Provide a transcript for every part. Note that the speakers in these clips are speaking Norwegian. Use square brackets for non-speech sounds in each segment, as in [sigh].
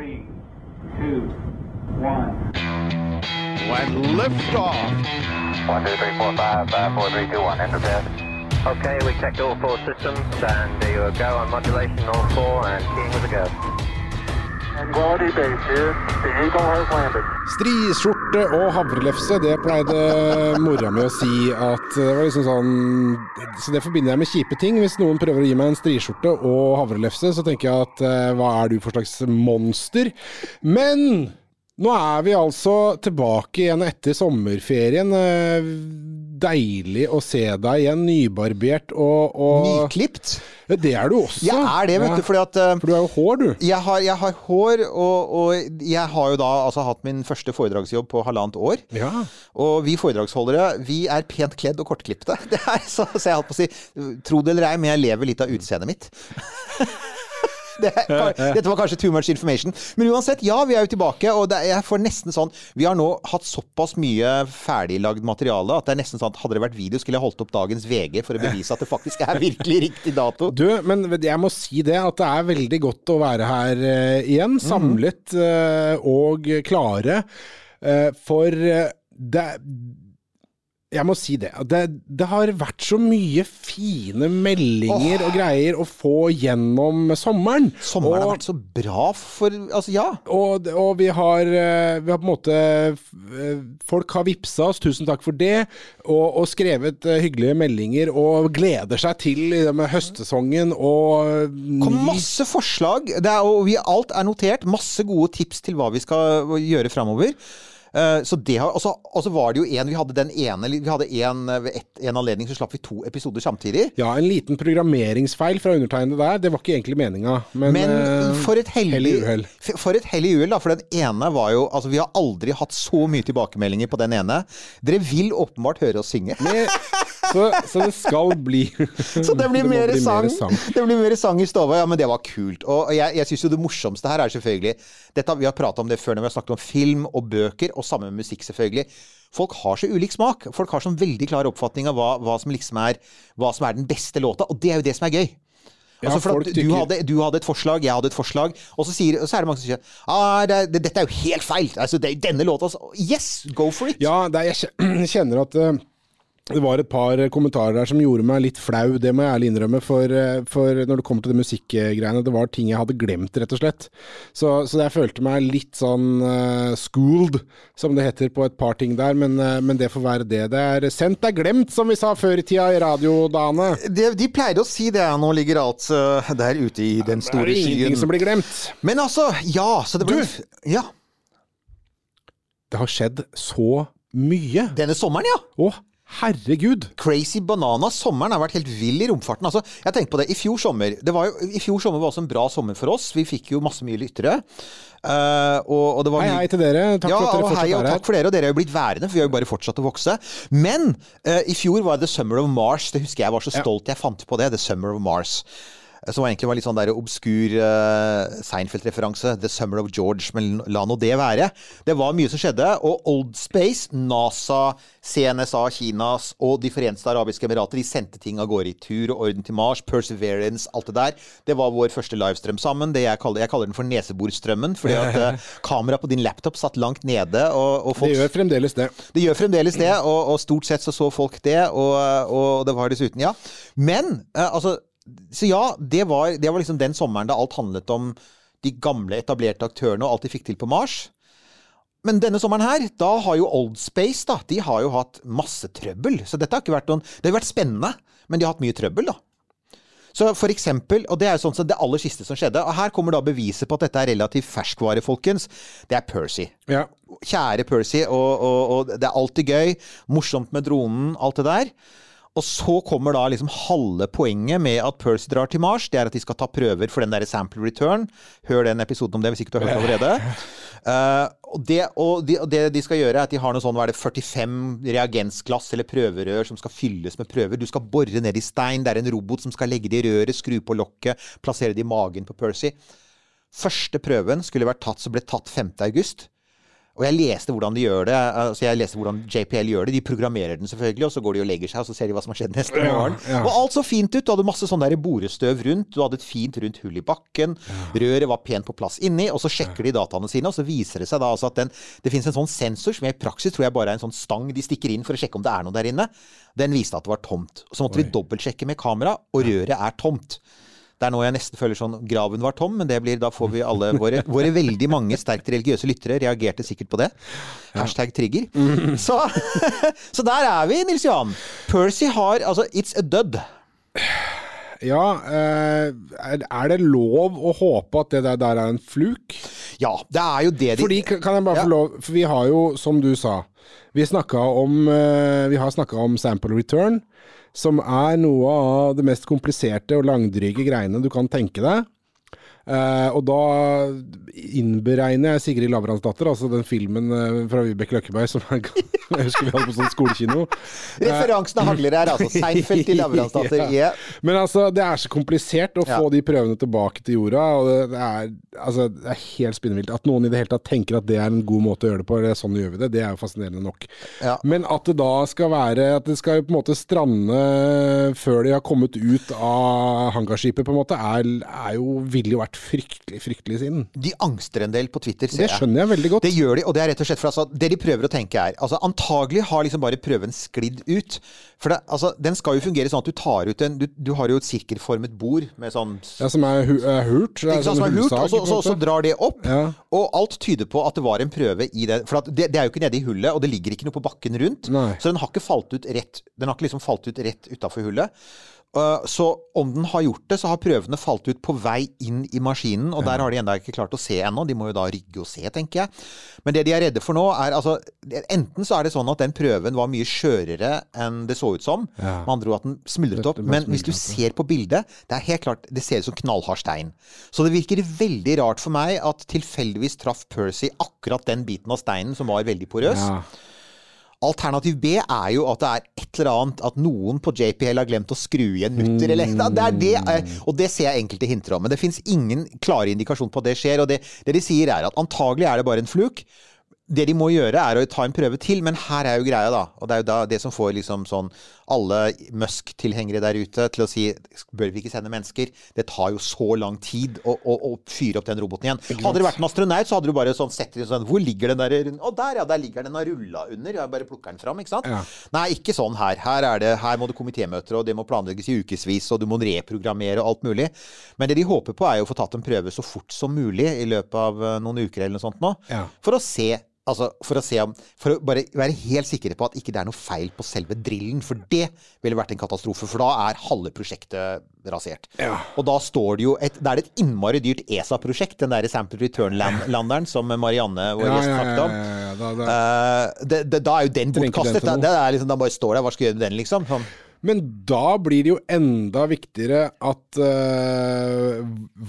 Three, two, one. And liftoff. One, two, three, four, five, five, four, three, two, one. Enter bed. Okay, we checked all four systems, and there you go on modulation, all four, and keying with a go. Striskjorte og havrelefse, det pleide mora mi å si at det var liksom sånn Så det forbinder jeg med kjipe ting. Hvis noen prøver å gi meg en striskjorte og havrelefse, så tenker jeg at eh, hva er du for slags monster? Men nå er vi altså tilbake igjen etter sommerferien. Eh, Deilig å se deg igjen, nybarbert og, og Nyklipt. Det er du også. Jeg er det, vet du, fordi at eh, For du er jo hår, du. jeg har, jeg har hår, og, og jeg har jo da altså hatt min første foredragsjobb på halvannet år. Ja. Og vi foredragsholdere, vi er pent kledd og kortklipte. [laughs] Det er så, så jeg holdt på å si, tro det eller ei, men jeg lever litt av utseendet mitt. [laughs] Det er, dette var kanskje too much information. Men uansett, ja, vi er jo tilbake. Og det, jeg får nesten sånn Vi har nå hatt såpass mye ferdiglagd materiale at det er nesten sånn at hadde det vært video, skulle jeg holdt opp dagens VG for å bevise at det faktisk er virkelig riktig dato. Du, men jeg må si det at det er veldig godt å være her uh, igjen, samlet uh, og klare. Uh, for det jeg må si det. Det, det har vært så mye fine meldinger og greier å få gjennom sommeren. Sommeren har vært så bra for Altså, ja. og, og vi har eh, Vi har på en måte eh, Folk har vippsa oss, tusen takk for det, og, og skrevet eh, hyggelige meldinger og gleder seg til med høstsesongen og kom masse forslag. Det er, og vi, alt er notert. Masse gode tips til hva vi skal gjøre framover. Eh, så det har, og, så, og så var det jo en Vi hadde den ene Vi hadde en et, en anledning så slapp vi to episoder samtidig. Ja, en liten programmeringsfeil fra undertegnede der. Det var ikke egentlig meninga, men, Men eh, for et hell hellig uhell. For et hellig uhell, da. For den ene var jo Altså, vi har aldri hatt så mye tilbakemeldinger på den ene. Dere vil åpenbart høre oss synge. Med- Så, så det skal bli [laughs] Så det blir [laughs] det mer bli sang. sang. Det blir mer sang i stova. Ja, men det var kult. Og og jeg, jeg syns jo det morsomste her er selvfølgelig dette, Vi har prata om det før når vi har snakket om film og bøker, og samme med musikk, selvfølgelig. Folk har så ulik smak. Folk har sånn veldig klar oppfatning av hva, hva som liksom er Hva som er den beste låta, og det er jo det som er gøy. Ja, Altså du, hadde, du hadde et forslag, jeg hadde et forslag, og så, sier, så er det mange som sier ah, det, det, dette er jo helt feil. Altså, det, denne låta altså, Yes, go for it! Ja, det er, jeg [clears throat] kjenner at eh, det var et par kommentarer der som gjorde meg litt flau, det må jeg ærlig innrømme. For, eh, for når det kommer til det musikkgreiene, det var ting jeg hadde glemt, rett og slett. Så, så jeg følte meg litt sånn uh, schooled, som det heter på et par ting der. Men, uh, men det får være det. Det er sendt er glemt, som vi sa før i tida i radiodagene. De, de pleide å si det. Nå ligger alt uh, der ute i den Det er store ingenting som blir glemt. Men altså, ja, så det ble Du! Ja. Det har skjedd så mye. Denne sommeren, ja. Å, herregud. Crazy Banana. Sommeren har vært helt vill i romfarten. Altså, jeg tenkte på det. I fjor sommer det var jo, I fjor sommer var også en bra sommer for oss. Vi fikk jo masse mye lyttere. Uh, og, og det var Hei, hei til dere. Takk ja, for at dere fortsatt hei, er her. takk for dere. Og dere er jo blitt værende, for vi har jo bare fortsatt å vokse. Men uh, i fjor var det The Summer of Mars. Det husker jeg var så stolt jeg fant på det. The Summer of Mars. Eh, Som egentlig var litt sånn der obskur uh, Seinfeld-referanse. The Summer of George. Men la nå det være. Det var mye som skjedde. Og Old Space, NASA, CNSA, Kinas og De forente arabiske emirater de sendte ting av gårde i tur og orden til Mars. Perseverance, alt det der. Det var vår første livestrøm sammen. Det jeg, kaller, jeg kaller den for neseborstrømmen. Fordi at [laughs] uh, kameraet på din laptop satt langt nede. Og, og folk Det gjør fremdeles det. det gjør fremdeles det, og, og stort sett så så folk det, og, og det var dessuten, ja. Men, uh, altså Så ja, det var, det var liksom den sommeren da alt handlet om de gamle, etablerte aktørene og alt de fikk til på Mars. Men denne sommeren her, da har jo Old Space da, de har jo hatt masse trøbbel. Så dette har ikke vært noen Det har vært spennende, men de har hatt mye trøbbel, da. Så for eksempel, og det er jo sånn som det aller siste som skjedde, og her kommer da beviset på at dette er relativt ferskvare, folkens. Det er Percy. Ja. Kjære Percy, og, og, og det er alltid gøy. Morsomt med dronen, alt det der. Og så kommer da liksom halve poenget med at Percy drar til Mars. Det er at de skal ta prøver for den der sample return. Hør den episoden om det hvis ikke du har hørt allerede. Uh, [laughs] og, det, og, de, og det de skal gjøre, er at de har noe sånn, hva er det, 45 reagensglass eller prøverør som skal fylles med prøver. Du skal bore ned i stein. Det er en robot som skal legge det i røret, skru på lokket, plassere det i magen på Percy. Første prøven skulle vært tatt, så ble tatt 5. august. Og jeg leste hvordan de gjør det. Altså jeg leste hvordan JPL gjør det. De programmerer den selvfølgelig, og så går de og legger seg, og så ser de hva som har skjedd neste morgen. ja. Og alt så fint ut. Du hadde masse sånn borestøv rundt. Du hadde et fint rundt hull i bakken. Røret var pent på plass inni. Og så sjekker de dataene sine, og så viser det seg da altså at den, det finnes en sånn sensor som jeg i praksis tror jeg bare er en sånn stang de stikker inn for å sjekke om det er noe der inne. Den viste at det var tomt. Så måtte vi dobbeltsjekke med kamera, og røret er tomt. Det er nå jeg nesten føler sånn Graven var tom, men det blir, da får vi alle våre, våre veldig mange sterkt religiøse lyttere reagerte sikkert på det. Hashtag trigger. Så, [laughs] så der er vi, Nils Johan. Percy har Altså, it's a dud. Ja, eh, er, det lov å håpe at det der, der er en fluk? Ja, det er jo det de Fordi, kan kan jeg bare Ja. få lov For vi har jo, som du sa Vi, om, eh, vi har snakka om sample return, som er noe av det mest kompliserte og langdryge greiene du kan tenke deg. Eh, og da innberegner jeg Sigrid Lavransdatter, altså den filmen eh, fra Vibeke Løkkeberg som jeg, [laughs] jeg husker vi hadde på sånn skolekino. [laughs] Referansene hagler her, altså. Seinfeld til Lavransdatter. [laughs] Ja. Yeah. Men altså, det er så komplisert å Ja. få de prøvene tilbake til jorda. Og det, er, altså, det er helt spinnvilt. At noen i det hele tatt tenker at det er en god måte å gjøre det på, eller sånn gjør vi det, det er jo fascinerende nok. Ja. Men at det da skal være At det skal på en måte strande før de har kommet ut av hangarskipet, på en måte, er, er jo ville jo vært fryktelig, fryktelig sinn. De angster en del på Twitter, ser jeg. Det skjønner jeg veldig godt. Det gjør de, og det er rett og slett for altså, Det de prøver å tenke er altså Antagelig har liksom bare prøven sklidd ut. For det, altså, den skal jo fungere sånn at du tar ut en Du, du har jo et sirkelformet bord med sånn Ja, som er, hu er hult. Er ikke sant, som er hult, og så, så, så drar det opp. Ja. Og alt tyder på at det var en prøve i det. For at det, det er jo ikke nede i hullet, og det ligger ikke noe på bakken rundt. Nei. Så den har ikke falt ut rett Den har ikke liksom falt ut rett utafor hullet. Uh, så om den har gjort det, så har prøvene falt ut på vei inn i maskinen, og der har de enda ikke klart å se ennå. De må jo da rygge og se, tenker jeg. Men det de er redde for nå, er altså Enten så er det sånn at den prøven var mye skjørere enn det så ut som. Ja. Med andre ord at den smuldret opp. Men hvis du ser på bildet, det er helt klart Det ser ut som knallhard stein. Så det virker veldig rart for meg at tilfeldigvis traff Percy akkurat den biten av steinen som var veldig porøs. Ja. Alternativ B er jo at det er et eller annet At noen på JPL har glemt å skru igjen mutter eller. Det er det, eh, og det ser jeg enkelte hinter om. Men det fins ingen klare indikasjon på at det skjer. Og det, det de sier er at antagelig er det bare en fluk. Det de må gjøre, er å ta en prøve til, men her er jo greia, da. Og det er jo da det som får liksom sånn alle Musk-tilhengere der ute til å si Bør vi ikke sende mennesker? Det tar jo så lang tid å, å, å fyre opp den roboten igjen. Hadde det vært en astronaut, så hadde du bare sånn sett sånn Hvor ligger den der Å, der ja, der ligger den og rulla under. Jeg bare plukker den fram, ikke sant? Ja. Nei, ikke sånn her. Her, er det, her må det komitémøter, og det må planlegges i ukevis, og du må reprogrammere og alt mulig. Men det de håper på, er jo å få tatt en prøve så fort som mulig i løpet av eh, noen uker eller noe sånt nå. Ja. For å se Altså, for å se om For å bare være helt sikre på at ikke det er noe feil på selve drillen. For det ville vært en katastrofe. For da er halve prosjektet rasert. Ja. Og da står det jo et, Da er det et innmari dyrt ESA-prosjekt, den derre Sample Return-landeren som Marianne, vår Ja, gjest, snakket om. ja, ja, ja, da- da- Uh, det, det, da er jo den bortkastet. den. Da, det er liksom, da bare står det Hva skal jeg gjøre med den, liksom? Sånn. Men da blir det jo enda viktigere at uh,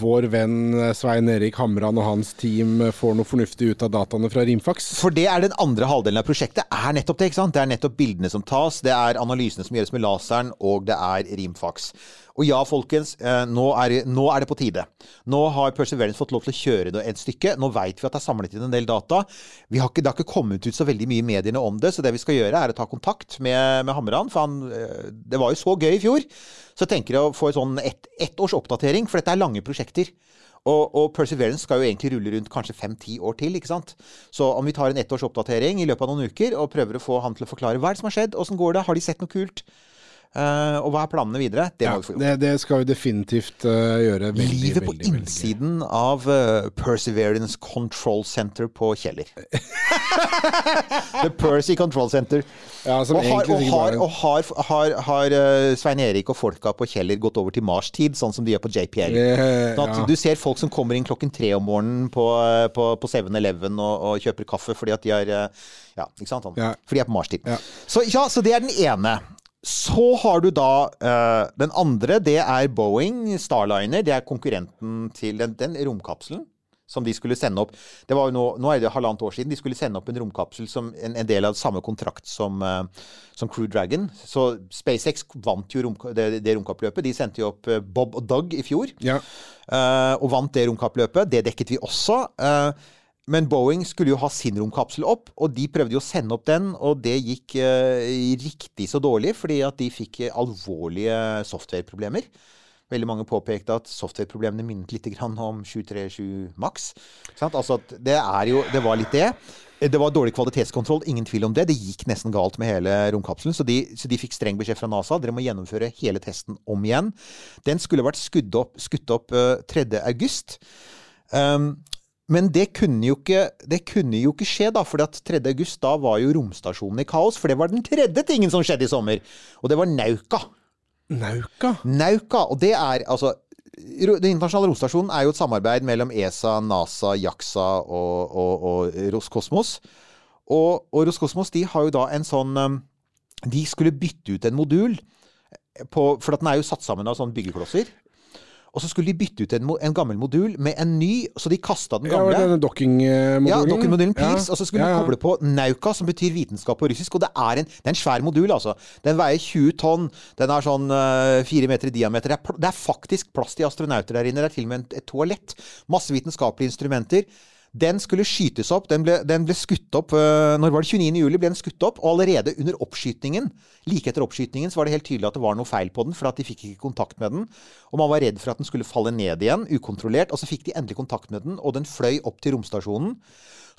vår venn Svein Erik Hamran og hans team får noe fornuftig ut av dataene fra Rimfax. For det er den andre halvdelen av prosjektet. er nettopp Det ikke sant? Det er nettopp bildene som tas, det er analysene som gjøres med laseren, og det er rimfax. Og ja, folkens, eh, nå er, nå er det på tide. Nå har Perseverance fått lov til å kjøre det et stykke. Nå veit vi at det er samlet inn en del data. Ikke, det har ikke kommet ut så veldig mye i mediene om det, så det vi skal gjøre, er å ta kontakt med, med Hamran. For han, eh, det var jo så gøy i fjor. Så jeg tenker å få en sånn ett et års oppdatering, for dette er lange prosjekter. Og, og Perseverance skal jo egentlig rulle rundt kanskje fem-ti år til. ikke sant? Så om vi tar en ettårs oppdatering i løpet av noen uker og prøver å få han til å forklare hva er det som har skjedd, åssen går det, har de sett noe kult, Eh, og hva er planene videre, det Ja, vi det, det skal vi definitivt uh, gjøre. Veldig, Livet på veldig, veldig innsiden av uh, Perseverance Control Center på Kjeller. [laughs] The Percy Control Center. Ja, som og har, og har, og har, har, har Svein Erik og folka på Kjeller gått over til Mars-tid, sånn som de gjør på JPL. Sånn at ja. Du ser folk som kommer inn klokken tre om morgenen på, på, på 7-Eleven og, og kjøper kaffe fordi at de har Ja, ikke sant? Sånn. Fordi de er på Mars-tid. Så ja, så det er den ene. Så har du da uh, den andre. Det er Boeing Starliner. Det er konkurrenten til den, den romkapselen som de skulle sende opp. Det var jo nå, nå er det halvannet år siden. De skulle sende opp en romkapsel som en, en del av samme kontrakt som, uh, som Crew Dragon. Så SpaceX vant jo rom, det, det romkappløpet. De sendte jo opp eh, Bob og Doug i fjor. Ja. Uh, og vant det romkappløpet. Det dekket vi også. Eh, men Boeing skulle jo ha sin romkapsel opp, og de prøvde jo å sende opp den, og det gikk eh, riktig så dårlig, fordi at de fikk eh, alvorlige softwareproblemer. Veldig mange påpekte at softwareproblemene minnet litt om 737 Max. Altså det jo Det var litt det. Det var dårlig kvalitetskontroll, ingen tvil om det. Det gikk nesten galt med hele romkapselen, så de, så de fikk streng beskjed fra NASA. Dere må gjennomføre hele testen om igjen. Den skulle vært skutt opp, skutt opp eh, 3. august. Um, men det kunne, jo ikke, det kunne jo ikke skje, da, for 3. august da var jo romstasjonen i kaos. For det var den tredje tingen som skjedde i sommer. Og det var Nauka. Nauka? Nauka. Og det er altså Den internasjonale romstasjonen er jo et samarbeid mellom ESA, NASA, JAXA og, og, og Roskosmos. Og, og Roskosmos de har jo da en sånn um, De skulle bytte ut en modul, på, for den er jo satt sammen av sånne byggeklosser. Og så skulle de bytte ut en, en gammel modul med en ny, så de kasta den gamle. Ja, denne dockingmodulen? Ja, dokkermodulen Ja. Og så skulle ja, ja. de koble på Nauka, som betyr vitenskap på russisk. Og det er en, det er en svær modul, altså. Den veier 20 tonn. Den er sånn fire uh, meter i diameter. Det er, det er faktisk plass til astronauter der inne. Det er til og med et toalett. Masse vitenskapelige instrumenter. Den skulle skytes opp. Den ble, den ble skutt opp eh, Når var det 29. juli ble den skutt opp? Og allerede under oppskytingen, like etter oppskytingen, så var det helt tydelig at det var noe feil på den, for at de fikk ikke kontakt med den. Og man var redd for at den skulle falle ned igjen, ukontrollert. Og så fikk de endelig kontakt med den, og den fløy opp til romstasjonen.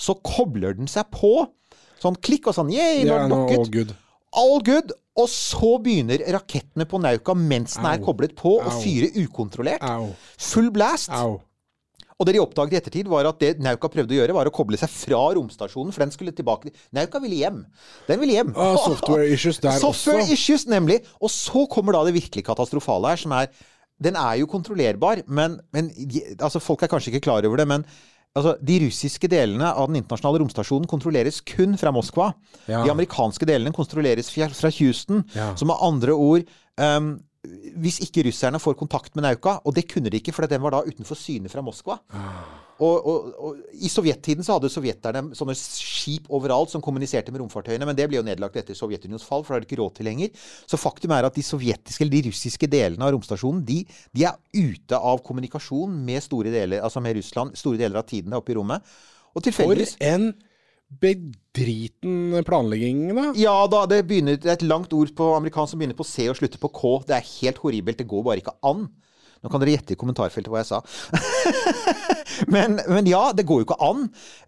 Så kobler den seg på. Sånn klikk og sånn yeah, nå, dokket. all good. All good. Og så begynner rakettene på Nauka mens den er koblet på, å Au. fyre ukontrollert. Au. Full blast. Au. Og det de oppdaget i ettertid, var at det Nauka prøvde å gjøre, var å koble seg fra romstasjonen, for den skulle tilbake Nauka ville hjem. Den ville hjem. Ah, software issues der [laughs] software også. issues, nemlig. Og så kommer da det virkelig katastrofale her, som er Den er jo kontrollerbar, men, men altså, folk er kanskje ikke klar over det, men Altså, De russiske delene av den internasjonale romstasjonen kontrolleres kun fra Moskva. Ja. De amerikanske delene kontrolleres fra Houston. Ja. Så med andre ord um, Hvis ikke russerne får kontakt med Nauka, og det kunne de ikke, for den var da utenfor syne fra Moskva og, og, og I sovjettiden så hadde sovjeterne sånne skip overalt som kommuniserte med romfartøyene, men det ble jo nedlagt etter Sovjetunionens fall, for da har de ikke råd til lenger. Så faktum er at de sovjetiske eller de russiske delene av romstasjonen de, de er ute av kommunikasjon med store deler, altså med Russland store deler av tiden der oppe i rommet. Og For en bedriten planlegging, da. Ja da, det, begynner, det er et langt ord på amerikansk som begynner på C og slutter på K. Det er helt horribelt. Det går bare ikke an. Nå kan dere gjette i kommentarfeltet hva jeg sa. [laughs] men, men ja, det går jo ikke an.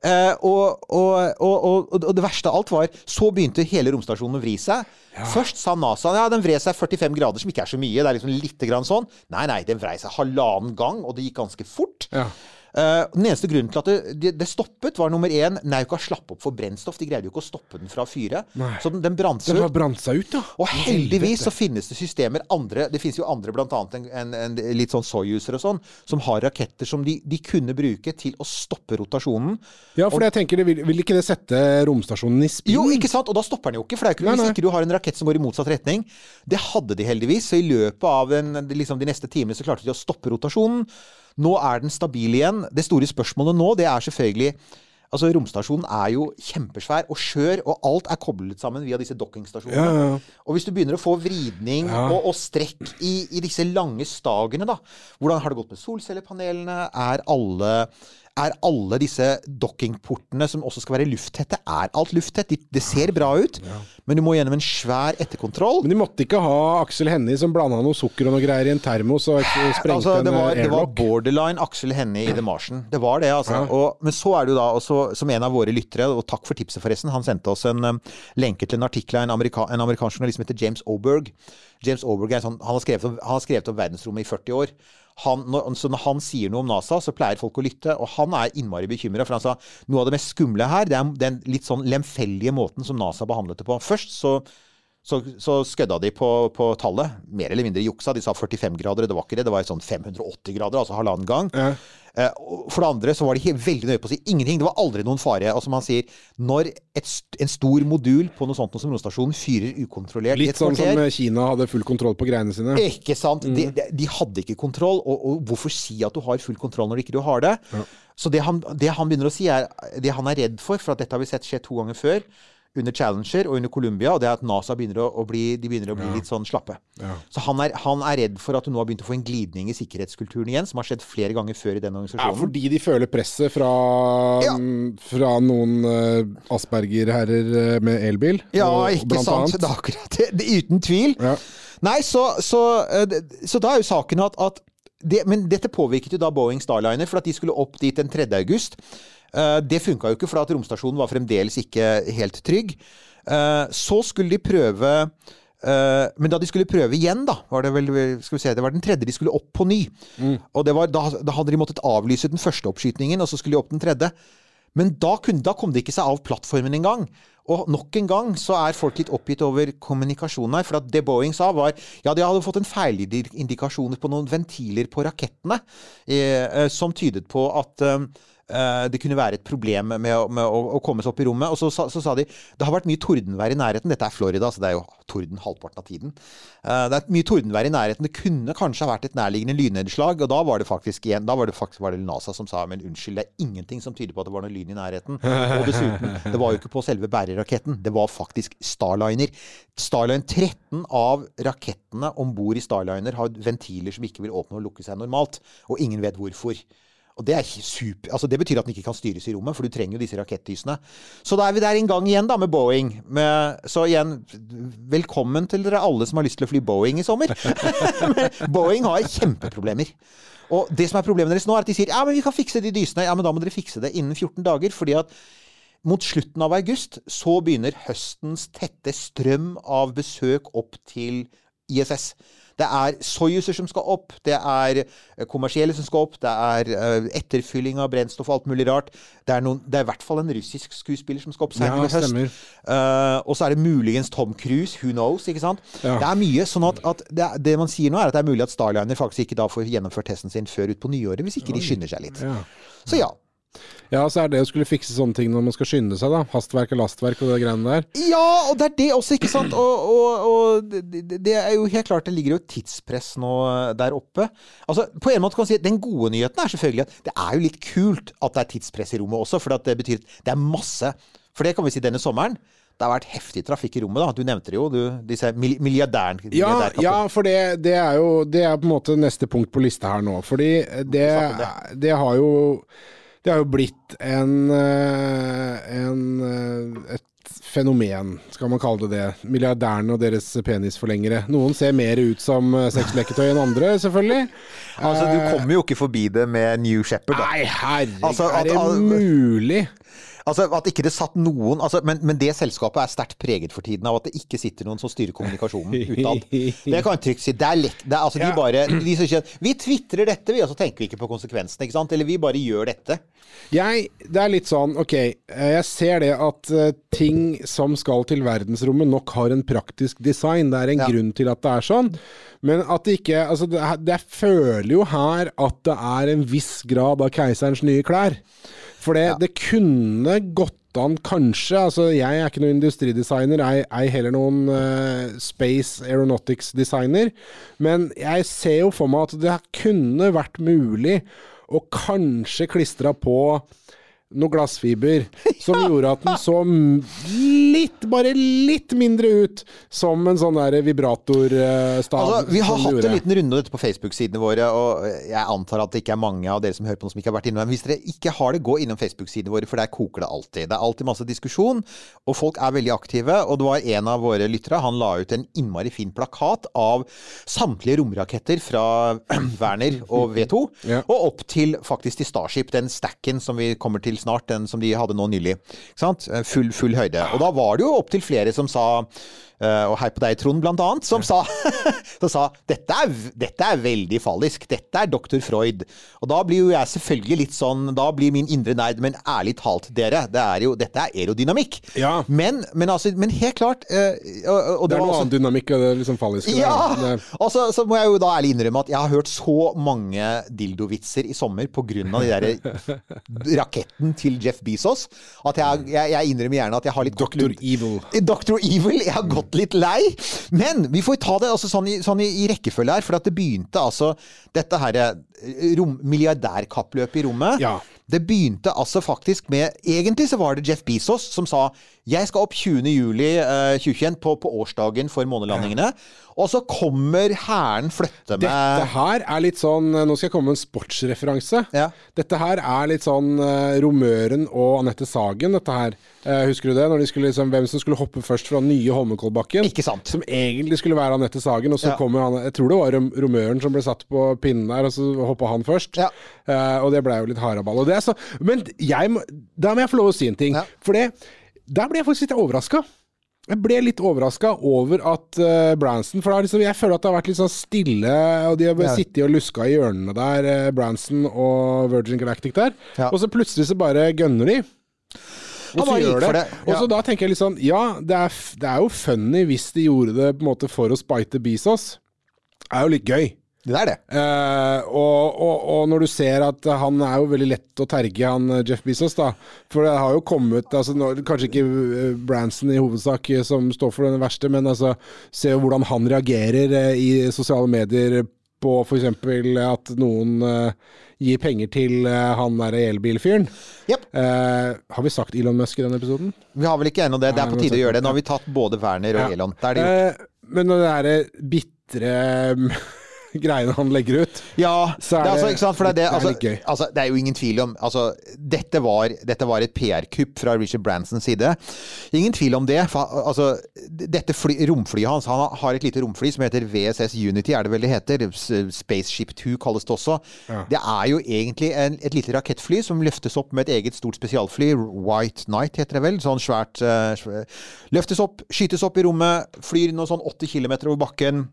Eh, og, og, og, og, det verste av alt var Så begynte hele romstasjonen å vri seg. Først sa NASA ja, den vred seg 45 grader, som ikke er så mye. Det er liksom litt grann sånn. Nei, nei, den vrei seg halvannen gang, og det gikk ganske fort. Ja. Eh, den eneste grunnen til at det, det, stoppet, var nummer én Nauka slapp opp for brennstoff. De greide jo ikke å stoppe den fra å fyre. Så den, den brant seg ut. ja. Og heldigvis så finnes det systemer andre Det finnes jo andre, annet en, en, en litt sånn Soyuzer og sånn, som har raketter som de, de kunne bruke til å stoppe rotasjonen. Ja, for jeg tenker, det vil, vil ikke det sette romstasjonen i spill? Jo, ikke sant? Og da stopper den jo ikke. For det er ikke, Nei, hvis ikke du har en rakett som går i motsatt retning. Det hadde de heldigvis. Så i løpet av den, liksom de neste timene så klarte de å stoppe rotasjonen. Nå er den stabil igjen. Det store spørsmålet nå, det er selvfølgelig Altså, Romstasjonen er jo kjempesvær og skjør, og alt er koblet sammen via disse dockingstasjonene. Ja, ja. Og hvis du begynner å få vridning Ja. og, og strekk i, i disse lange stagene, da Hvordan har det gått med solcellepanelene? Er alle, er alle disse dockingportene som også skal være lufttette, er alt lufttett? De- Det ser bra ut, men du må gjennom en svær etterkontroll. Men de måtte ikke ha Aksel Hennie som blanda noe sukker og noe greier i en termos og ikke sprengte Altså, det, en eh, det var borderline Aksel Hennie i The Martian. Det var det, altså. Ja. Og, men så er det jo da også, som en av våre lyttere, og takk for tipset forresten, han sendte oss en um, lenke til en artikkel av en, amerika, en amerikansk journalist som heter James Oberg. James Oberg er sånn, han, har skrevet om, han har skrevet om verdensrommet i 40 år. Han, når, så når han sier noe om NASA, så pleier folk å lytte, og han er innmari bekymra. For han sa noe av det mest skumle her, det er den litt sånn lemfeldige måten som NASA behandlet det på. Først så så, så skødda de på, på tallet. Mer eller mindre juksa. De sa 45 grader, det var ikke det. Det var sånn 580 grader, altså halvannen gang. Ja. Eh, for det andre så var de veldig nøye på å si ingenting. Det var aldri noen fare. Og som han sier, når et, en stor modul på noe sånt som romstasjonen fyrer ukontrollert Litt sånn som eh, Kina hadde full kontroll på greiene sine. ikke sant? De, de, de hadde ikke kontroll, og, og hvorfor si at du har full kontroll når ikke du har det? Så det han, det han begynner å si, er det han er redd for, for at dette har vi sett skje to ganger før under Challenger og under Columbia, og det er at NASA begynner å, å bli, de begynner å bli litt sånn slappe. Ja. Så han er, han er redd for at du nå har begynt å få en glidning i sikkerhetskulturen igjen, som har skjedd flere ganger før i den Ja, organisasjonen. fordi de føler presset fra, Ja. fra noen uh, Asperger-herrer eh, med elbil. Ja, og- ikke sant? Det er akkurat det. det. Uten tvil. Ja. Nei, så, så, uh, så da er jo saken at, at det, Men dette påvirket jo da Boeing Starliner, for at de skulle opp dit den 3. august. Eh, Det funka jo ikke, for at romstasjonen var fremdeles ikke helt trygg. Eh, Så skulle de prøve eh, men da de skulle prøve igjen, da, var det vel skal vi se, det var den tredje de skulle opp på ny. Og det var, da, da hadde de måttet avlyse den første oppskytingen, og så skulle de opp den tredje. Men da, kunne, da kom det ikke seg av plattformen engang. Og nok en gang så er folk litt oppgitt over kommunikasjonen her. For at det Boeing sa, var ja, de hadde fått en feilindikasjon på noen ventiler på rakettene eh, som tydet på at eh, det kunne være et problem med, å, med å, å komme seg opp i rommet. Og så, sa- så sa de det har vært mye tordenvær i nærheten. Dette er Florida, så det er jo torden halvparten av tiden. Eh, det er mye tordenvær i nærheten. Det kunne kanskje ha vært et nærliggende lynnedslag. Og da var det faktisk igjen, da var det faktisk var det NASA som sa men unnskyld, det er ingenting som tyder på at det var noe lyn i nærheten. Og dessuten, det var jo ikke på selve bæreraketten. Det var faktisk Starliner. Starliner 13 av rakettene om bord i Starliner har ventiler som ikke vil åpne og lukke seg normalt. Og ingen vet hvorfor. Og det, er super, altså det betyr at den ikke kan styres i rommet, for du trenger jo disse rakettdysene. Så da er vi der en gang igjen, da, med Boeing. Med, så igjen, velkommen til dere alle som har lyst til å fly Boeing i sommer. [laughs] Boeing har kjempeproblemer. Og det som er problemet deres nå, er at de sier ja, men vi kan fikse de dysene. Ja, men da må dere fikse det innen 14 dager. fordi at mot slutten av august så begynner høstens tette strøm av besøk opp til ISS. Det er Soyuzer som skal opp, det er eh, kommersielle som skal opp, det er eh, etterfylling av brennstoff og alt mulig rart. Det er, noen, det er i hvert fall en russisk skuespiller som skal opp senere Ja, i høst. Eh, og så er det muligens Tom Cruise, who knows, ikke sant. Ja. Det er mye. sånn at, at det, det man sier nå, er at det er mulig at Starliner faktisk ikke da får gjennomført testen sin før utpå nyåret, hvis ikke de skynder seg litt. Ja. Så ja. Ja, så er det å skulle fikse sånne ting når man skal skynde seg, da. Hastverk og lastverk og det greiene der. Ja, og det er det også, ikke sant? Og, og, og det, er jo helt klart, det ligger jo et tidspress nå eh, der oppe. Altså, på en måte kan man si at Den gode nyheten er selvfølgelig at det er jo litt kult at det er tidspress i rommet også, for det betyr at det er masse For det kan vi si denne sommeren. Det har vært heftig trafikk i rommet. da. Du nevnte det jo, du, disse milliardærene. Ja, ja for det, det er jo Det er på en måte neste punkt på lista her nå. Fordi det, det har jo Det har jo blitt en, eh, en eh, Et fenomen, skal man kalle det det. Milliardærene og deres penisforlengere. Noen ser mer ut som eh, sexleketøy enn andre, selvfølgelig. Altså, Du kommer jo ikke forbi det med New Shepherd. Da. Nei, herregud, Altså, er det mulig? Altså, at ikke det satt noen altså, men, men det selskapet er sterkt preget for tiden av at det ikke sitter noen som styrer kommunikasjonen utad. Det kan jeg trygt si. Det er lett. det er, altså, Ja. de bare de som kjenner, Vi tvitrer dette, vi, og så tenker vi ikke på konsekvensene. ikke sant? Eller vi bare gjør dette. Jeg, det er litt sånn, ok, eh, jeg ser det at eh, ting som skal til verdensrommet nok har en praktisk design. Det er en Ja. grunn til at det er sånn. Men at det ikke Altså, det, jeg føler jo her at det er en viss grad av keiserens nye klær. For det, det kunne gått an, kanskje. Altså, jeg er ikke noen industridesigner, ei, ei heller noen uh, space aeronautics-designer. Men jeg ser jo for meg at det kunne vært mulig å kanskje klistre på noe glassfiber [laughs] som gjorde at den så litt, bare litt mindre ut som en sånn der vibratorstav. Altså, vi har hatt en liten runde dette på Facebook-sidene våre, og jeg antar at det ikke er mange av dere som hører på noe som ikke har vært innom. Men hvis dere ikke har det, gå innom Facebook-sidene våre, for der koker det alltid. Det er alltid masse diskusjon, og folk er veldig aktive. Og det var en av våre lyttere, han la ut en innmari fin plakat av samtlige romraketter fra [clears throat] Werner og V2, Ja. og opp til faktisk til Starship, den stacken som vi kommer til snart, den som de hadde nå nylig. Sant? Full, full høyde. Og da var det jo opptil flere som sa eh, og hei på deg, Trond, blant annet, som sa, [laughs] som sa dette, er, dette er veldig fallisk. Dette er doktor Freud. Og da blir jo jeg selvfølgelig litt sånn Da blir min indre nerd Men ærlig talt, dere, det er jo, dette er aerodynamikk. Ja. Men, men, altså, men helt klart eh, og, og Det er noe også- annen dynamikk enn det liksom falliske. ja! Og så, så må jeg jo da ærlig innrømme at jeg har hørt så mange dildovitser i sommer pga. de der [laughs] raketten til Jeff Bezos at jeg, jeg, jeg innrømmer gjerne at jeg har litt Doctor Evil. Doctor Evil. Jeg har gått litt lei. Men vi får ta det altså sånn, i, sånn i, i rekkefølge her, for at det begynte altså dette her eh, rom, milliardærkappløpet i rommet. Ja. Det begynte altså faktisk med Egentlig så var det Jeff Bezos som sa jeg skal opp 20. juli eh, 2021 på, på årsdagen for månelandingene. Og så kommer hæren flytte med Dette her er litt sånn Nå skal jeg komme med en sportsreferanse. Ja. Dette her er litt sånn uh, Romøren og Anette Sagen, dette her. Uh, husker du det? Når de skulle liksom, Hvem som skulle hoppe først fra nye Holmenkollbakken. Ikke sant. Som egentlig skulle være Anette Sagen, og så Ja. kommer han Jeg tror det var romøren som ble satt på pinnen der, og så hoppa han først. Ja. Uh, og det blei jo litt haraball. Og det er så, men jeg må, da må jeg få lov å si en ting. Ja. For det, der ble jeg faktisk litt overraska. Jeg ble litt overraska over at uh, Branson For liksom, jeg føler at det har vært litt sånn stille, og de har bare Ja. sittet og luska i hjørnene der, uh, Branson og Virgin Galactic der. Ja. Og så plutselig så bare gønner de. Og så gjør det. det. det, Og så da tenker jeg litt sånn Ja, det er, det er jo funny hvis de gjorde det på en måte for å spite Bezos. Det er jo litt gøy. Det er det. Eh, og, og, og når du ser at han er jo veldig lett å terge, han eh, Jeff Bezos, da. For det har jo kommet altså, nå, Kanskje ikke eh, Branson i hovedsak som står for den verste, men altså, se hvordan han reagerer i sosiale medier på f.eks. at noen eh, gir penger til eh, han derre elbilfyren. Yep. Eh, har vi sagt Elon Musk i denne episoden? Vi har vel ikke ennå det. Det er på tide å gjøre det. Nå har vi tatt både Werner og Ja. Elon. Det det. Eh, men det derre bitre [laughs] greiene han legger ut Ja, så er det altså, sant, det er, det, det er altså, litt gøy. altså, det er jo ingen tvil om altså, dette, var, dette var et PR-kupp fra Richard Bransons side. Ingen tvil om det. For, altså, dette fly, romflyet hans Han har et lite romfly som heter VSS Unity, er det vel det heter? Spaceship 2 kalles det også. Det er jo egentlig en, et lite rakettfly som løftes opp med et eget stort spesialfly. White Night heter det vel. Sånn svært eh, Løftes opp, skytes opp i rommet, flyr noe sånn 80 km over bakken.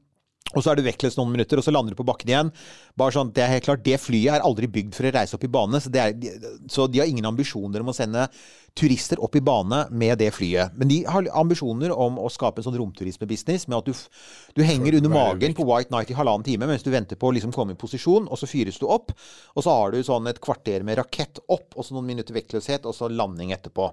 Og så er du vektløs noen minutter, og så lander du på bakken igjen. Bare sånn, det er helt klart, det flyet er aldri bygd for å reise opp i bane, så, er, så de har ingen ambisjoner om å sende turister opp i bane med det flyet. Men de har ambisjoner om å skape en sånn romturismebusiness med at du, du henger under magen på White Night i halvannen time mens du venter på å liksom komme i posisjon, og så fyres du opp. Og så har du sånn et kvarter med rakett opp, og så noen minutter vektløshet, og så landing etterpå.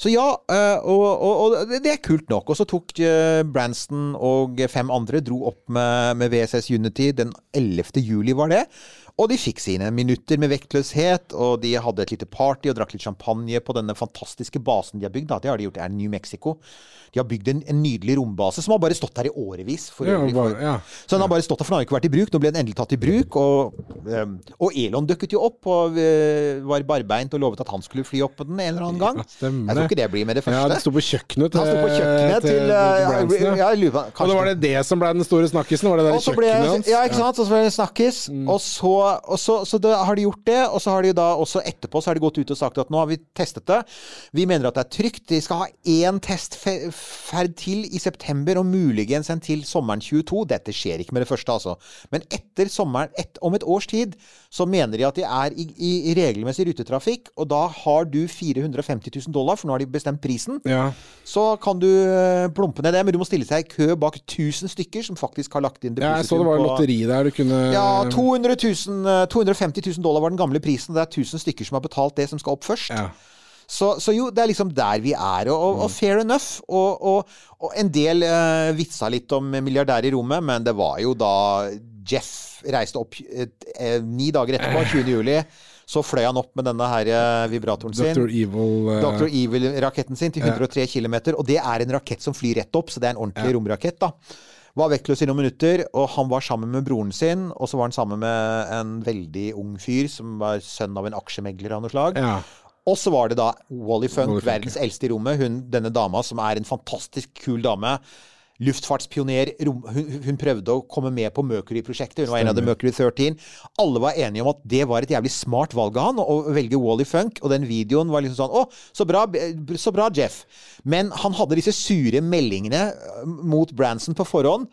Så ja, eh, og, og, og det er kult nok. Og så tok eh, Branston og fem andre dro opp med, med VSS Unity den 11. juli, var det. Og de fikk sine minutter med vektløshet, og de hadde et lite party og drakk litt champagne på denne fantastiske basen de har bygd. Da. Det har de gjort, i New Mexico. De har bygd en, en nydelig rombase som har bare stått der i årevis. For Ja, bare- ja. Så den har bare stått der, for den har ikke vært i bruk. Nå ble den endelig tatt i bruk. Og, ehm, og Elon dukket jo opp og eh, var barbeint og lovet at han skulle fly opp på den en eller annen gang. Ja, jeg tror ikke det blir med det Ja, første. det sto på kjøkkenet til, på kjøkkenet til, til, eh, ja. ja, lurer Og da var det det som ble den store snakkisen? Var det der kjøkkenet hans? ja, ikke sant? Og så ble det snakkis. Mm. Og, så, og så, så da har de gjort det, og så har de da også etterpå så har de gått ut og sagt at nå har vi testet det. Vi mener at det er trygt. De skal ha én testferd til i september, og muligens en til sommeren 22. Dette skjer ikke med det første, altså. Men etter sommeren, et, om et års tid, så mener de at de er i, i, regelmessig rutetrafikk, og da har du 450 000 dollar, for nå har de bestemt prisen Ja. så kan du eh, plumpe ned det, men du må stille seg i kø bak 1000 stykker som faktisk har lagt inn ja, jeg så det var lotteri der du kunne Ja, 200 000, eh, 250 000 dollar var den gamle prisen. Det er 1000 stykker som har betalt det som skal opp først. Ja. Så, så jo, det er liksom der vi er. Og, og, og fair enough. Og, og, og en del uh, vitsa litt om milliardær i rommet, men det var jo da Jeff reiste opp uh, uh, ni dager etterpå, [laughs] 20. juli. Så fløy han opp med denne her eh, vibratoren sin. Dr. Evil eh, Dr. Evil-raketten sin til 103 km. Og det er en rakett som flyr rett opp, så det er en ordentlig romrakett. da. Var vektløs i noen minutter, og han var sammen med broren sin. Og så var han sammen med en veldig ung fyr som var sønn av en aksjemegler av noe slag. Ja. Og så var det da Wally Funk, Wally Funk, verdens eldste i rommet. Hun, denne dama som er en fantastisk kul dame. Luftfartspioner. Rom, hun, hun prøvde å komme med på Mercury-prosjektet. Hun var en av The Mercury 13. Alle var enige om at det var et jævlig smart valg av han å velge Wally Funk. Og den videoen var liksom sånn Å, så bra, så bra, Jeff. Men han hadde disse sure meldingene øh, mot Branson på forhånd.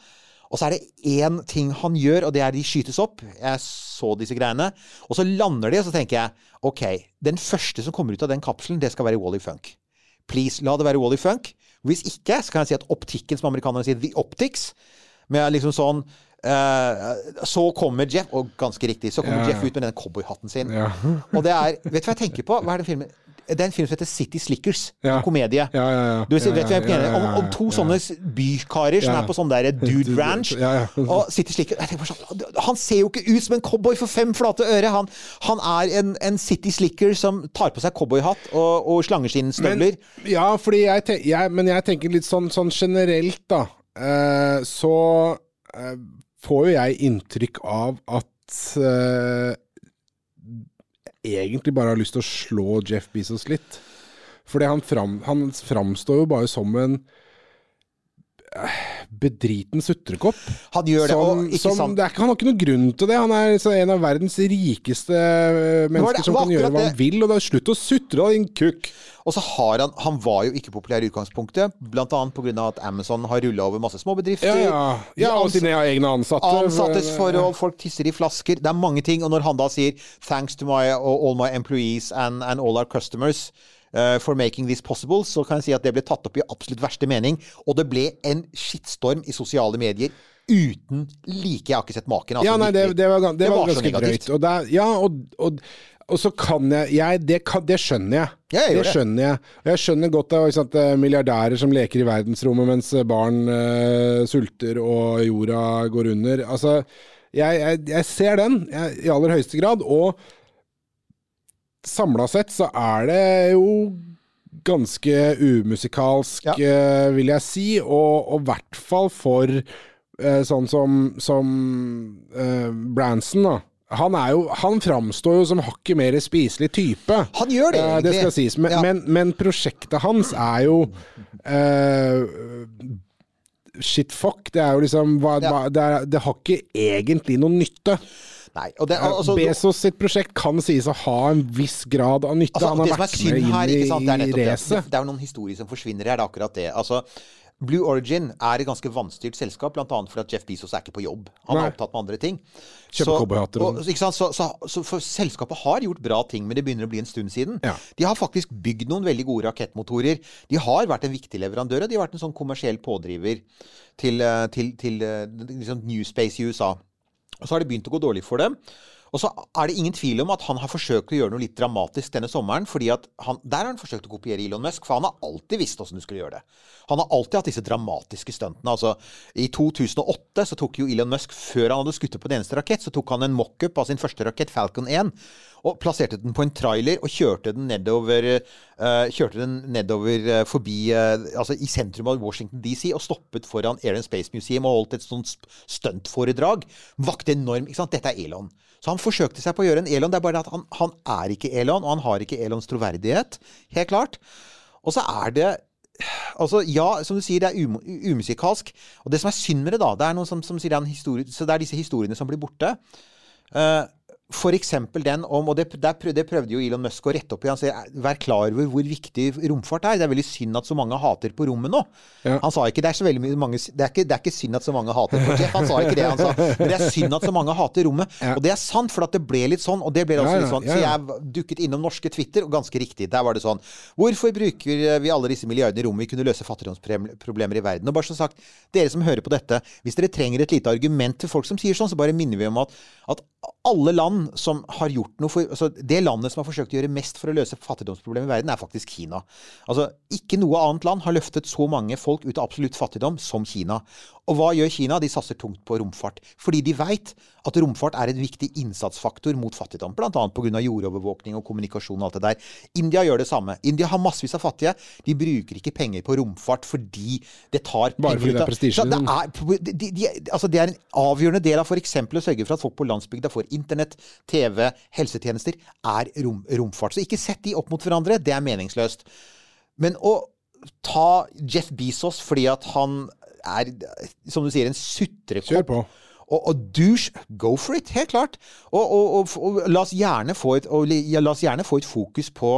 Og så er det én ting han gjør, og det er de skytes opp. Jeg så disse greiene. Og så lander de, og så tenker jeg OK, den første som kommer ut av den kapselen, det skal være Wally Funk. Please, la det være Wally Funk. Hvis ikke, så kan jeg si at optikken, som amerikanerne sier, the optics, med liksom sånn uh, Så kommer Jeff, og ganske riktig, så kommer Ja, ja. Jeff ut med den cowboyhatten sin. Ja. Og det er Vet du hva jeg tenker på? Hva er den filmen? Det er en film som heter City Slickers. Ja. Komedie. Ja, ja, ja. Du vet, vet Om, om to sånne bykarer som er på sånn derre dude ranch. Ja, ja. Og City Slickers sånn, Han ser jo ikke ut som en cowboy for fem flate øre! Han, han er en, en City Slicker som tar på seg cowboyhatt og, og slangeskinnstøvler. Ja, fordi jeg, te jeg, men jeg tenker litt sånn, sånn generelt, da. Eh, så eh, får jo jeg inntrykk av at eh, egentlig bare har lyst til å slå Jeff Bezos litt. Fordi han, fram, han framstår jo bare som en bedriten sutrekopp. Han gjør det, Som, og ikke som, sant det er, han har ikke noen grunn til det. Han er en av verdens rikeste eh, mennesker det som kan gjøre hva han vil. Og det er slutt å sutre, da, din kukk. Og så har han Han var jo ikke populær i utgangspunktet, annet pga. at Amazon har rulla over masse småbedrifter. Ja, ja. ja og sine egne ansatte. Ansattes forhold, folk tisser i flasker. Det er mange ting. Og når han da sier 'thanks to my, all my employees and, and all our customers'. Uh, for making this possible, så kan jeg si at det ble tatt opp i absolutt verste mening. Og det ble en skittstorm i sosiale medier uten like. Jeg har ikke sett maken. altså, Ja, nei, det, det var, det Det var var ganske drøyt. Og det er- ja, og, og, og så kan jeg, jeg det, kan, det skjønner jeg. Ja, jeg det skjønner jeg. Og jeg skjønner godt av det sant, eh, milliardærer som leker i verdensrommet mens barn uh, sulter og jorda går under. Altså, jeg, jeg, ser den i aller høyeste grad. Og samla sett så er det jo ganske umusikalsk, Ja. eh, vil jeg si. Og i hvert fall for eh, sånn som, som eh, Branson, da. Han, er jo, han framstår jo som hakket mer spiselig type. Han gjør det, Eh, det egentlig. skal sies. Men, Ja. men, men prosjektet hans er jo eh, Shit fuck. Det er jo liksom hva, Ja. hva, det, er, det har ikke egentlig noen nytte. Nei, det, altså, Bezos sitt prosjekt kan sies å ha en viss grad av nytte. Altså, han har vært med inn her, er i det. racet. Det er jo noen historier som forsvinner her, det er akkurat det. Altså, Blue Origin er et ganske vanstyrt selskap, bl.a. fordi Jeff Bezos er ikke på jobb. Han Nei. er opptatt med andre ting. Så- og Så, så, så selskapet har gjort bra ting, men det begynner å bli en stund siden. Ja. De har faktisk bygd noen veldig gode rakettmotorer. De har vært en viktig leverandør, og de har vært en sånn kommersiell pådriver til, til, til, til eh, liksom New Space i USA. Og så har det begynt å gå dårlig for dem. Og så er det ingen tvil om at han har forsøkt å gjøre noe litt dramatisk denne sommeren. fordi han, Der har han forsøkt å kopiere Elon Musk, for han har alltid visst åssen du skulle gjøre det. Han har alltid hatt disse dramatiske stuntene. Altså, I 2008 så tok jo Elon Musk, før han hadde skutt på den eneste rakett, så tok han en mockup av sin første rakett, Falcon 1, og plasserte den på en trailer og kjørte den nedover, uh, kjørte den nedover uh, forbi uh, altså i sentrum av Washington DC og stoppet foran Air and Space Museum og holdt et sånt stuntforedrag. Vakte enorm ikke sant? Dette er Elon. Så han forsøkte seg på å gjøre en Elon. Det er bare at han, han er ikke Elon, og han har ikke Elons troverdighet. Helt klart. Og så er det Altså, ja, som du sier, det er um, umusikalsk. Og det som er synd med det, da, det er noen som, som sier det er en historie Så det er disse historiene som blir borte. Eh, for eksempel den om Og det, der prøv, det prøvde jo Elon Musk å rette opp i. Han sier vær klar over hvor viktig romfart er. Det er veldig synd at så mange hater på rommet nå. Ja. Han sa ikke det er så veldig mange det er, ikke, det er ikke synd at så mange hater på Jeff. Han sa ikke det. Han sa men det er synd at så mange hater rommet. Ja. Og det er sant, for at det ble litt sånn. Og det ble også Ja, ja, litt sånn. Så jeg dukket innom norske Twitter, og ganske riktig. Der var det sånn Hvorfor bruker vi alle disse milliardene i rommet? Vi kunne løse fattigdomsproblemer i verden. Og bare som sagt, dere som hører på dette, hvis dere trenger et lite argument til folk som sier sånn, så bare minner vi om at, at alle land som har gjort noe for altså Det landet som har forsøkt å gjøre mest for å løse fattigdomsproblemet i verden, er faktisk Kina. Altså, Ikke noe annet land har løftet så mange folk ut av absolutt fattigdom som Kina. Og hva gjør Kina? De satser tungt på romfart. Fordi de veit at romfart er en viktig innsatsfaktor mot fattigdom. Bl.a. pga. jordovervåkning og kommunikasjon og alt det der. India gjør det samme. India har massevis av fattige. De bruker ikke penger på romfart fordi det tar Bare fordi det er prestisje, det de, de, altså det er en avgjørende del av f.eks. å sørge for at folk på landsbygda får internett, TV, helsetjenester, er rom, romfart. Så ikke sett de opp mot hverandre. Det er meningsløst. Men å ta Jeff Bezos fordi at han er, som du sier, en sutrekopp og, og douche, go for it, helt klart. Og, og, og, la, oss et, la oss gjerne få et fokus på,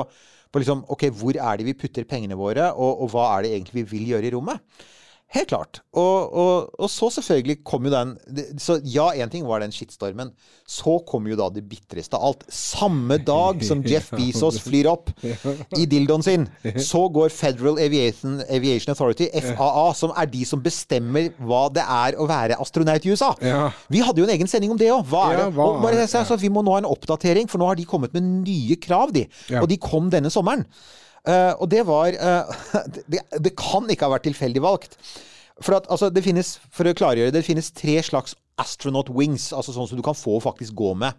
på liksom, okay, hvor er det vi putter pengene våre, og, og hva er det egentlig vi vil gjøre i rommet? Helt klart. Og, og, og så selvfølgelig kom jo den Så ja, én ting var den skittstormen. Så kom jo da det bitreste av alt. Samme dag som Jeff [laughs] Bezos flyr opp [laughs] i dildoen sin, så går Federal Aviation, Aviation Authority, FAA, som er de som bestemmer hva det er å være astronaut i USA. Vi hadde jo en egen sending om det òg. Hva er det? Og bare, så, så vi må nå ha en oppdatering, for nå har de kommet med nye krav, de. Og de kom denne sommeren. Eh, og det var eh, [laughs] det, det kan ikke ha vært tilfeldig valgt. For at, altså, det finnes, for å klargjøre det, det finnes tre slags astronaut wings, altså sånn som du kan få og faktisk gå med.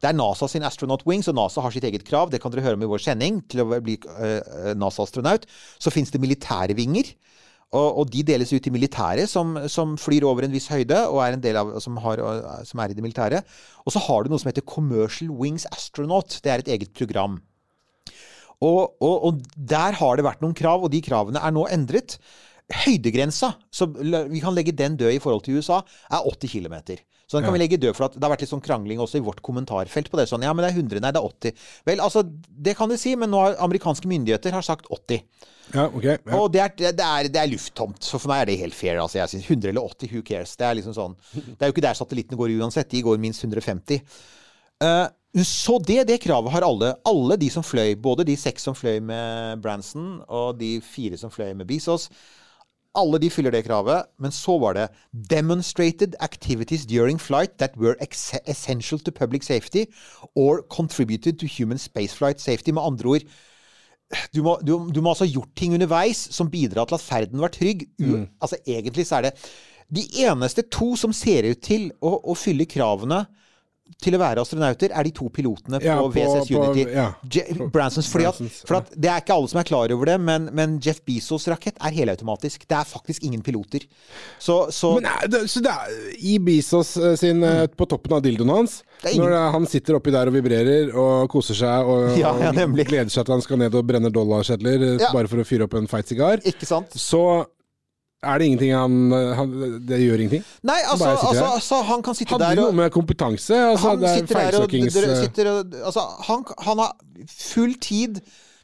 Det er NASA sin astronaut wings, og NASA har sitt eget krav. Det kan dere høre om i vår sending til å bli eh, NASA-astronaut. Så finnes det militære vinger. Og, og de deles ut til militære som, som flyr over en viss høyde, og er en del av, som, har, som er i det militære. Og så har du noe som heter Commercial Wings Astronaut. Det er et eget program. Og, og, og der har det vært noen krav, og de kravene er nå endret. Høydegrensa, så vi kan legge den død i forhold til USA, er 80 km. Så den kan vi legge død, for at det har vært litt sånn krangling også i vårt kommentarfelt på det. Sånn, ja, men det er 100, nei, det er 80. Vel, altså, det kan du si, men nå har amerikanske myndigheter har sagt 80. Ja, ok. Ja. Og det er, det, er, det er lufttomt. Så for meg er det helt fair. Altså, jeg synes 100 eller 80, who cares? Det er liksom sånn Det er jo ikke der satellittene går uansett. De går minst 150. Eh, så det, det kravet har alle. Alle de som fløy, både de seks som fløy med Branson, og de fire som fløy med Bezos. Alle de fyller det kravet, men så var det 'demonstrated activities during flight that were essential to public safety or contributed to human spaceflight safety'. Med andre ord, du må, du, du må altså ha gjort ting underveis som bidrar til at ferden var trygg. U, Altså Egentlig så er det De eneste to som ser ut til å, å fylle kravene til å være astronauter, er de to pilotene Ja, på, VCS Unity. på- ja. Je Bransons, fordi at, for at Det er ikke alle som er klar over det, men, men Jeff Bezos' rakett er helautomatisk. Det er faktisk ingen piloter. Så, så Men det, så det er, I Bezos eh, sin, mm. på toppen av dildoen hans, når eh, han sitter oppi der og vibrerer og koser seg og, [laughs] Ja, og gleder seg til han skal ned og brenne dollarsedler bare for å fyre opp en feit sigar, så er det ingenting han, han Det gjør ingenting. Nei, altså, altså, altså Han kan sitte Hadde der noe og med kompetanse altså, han er sitter der og, eh, sitter og altså, han, han har full tid.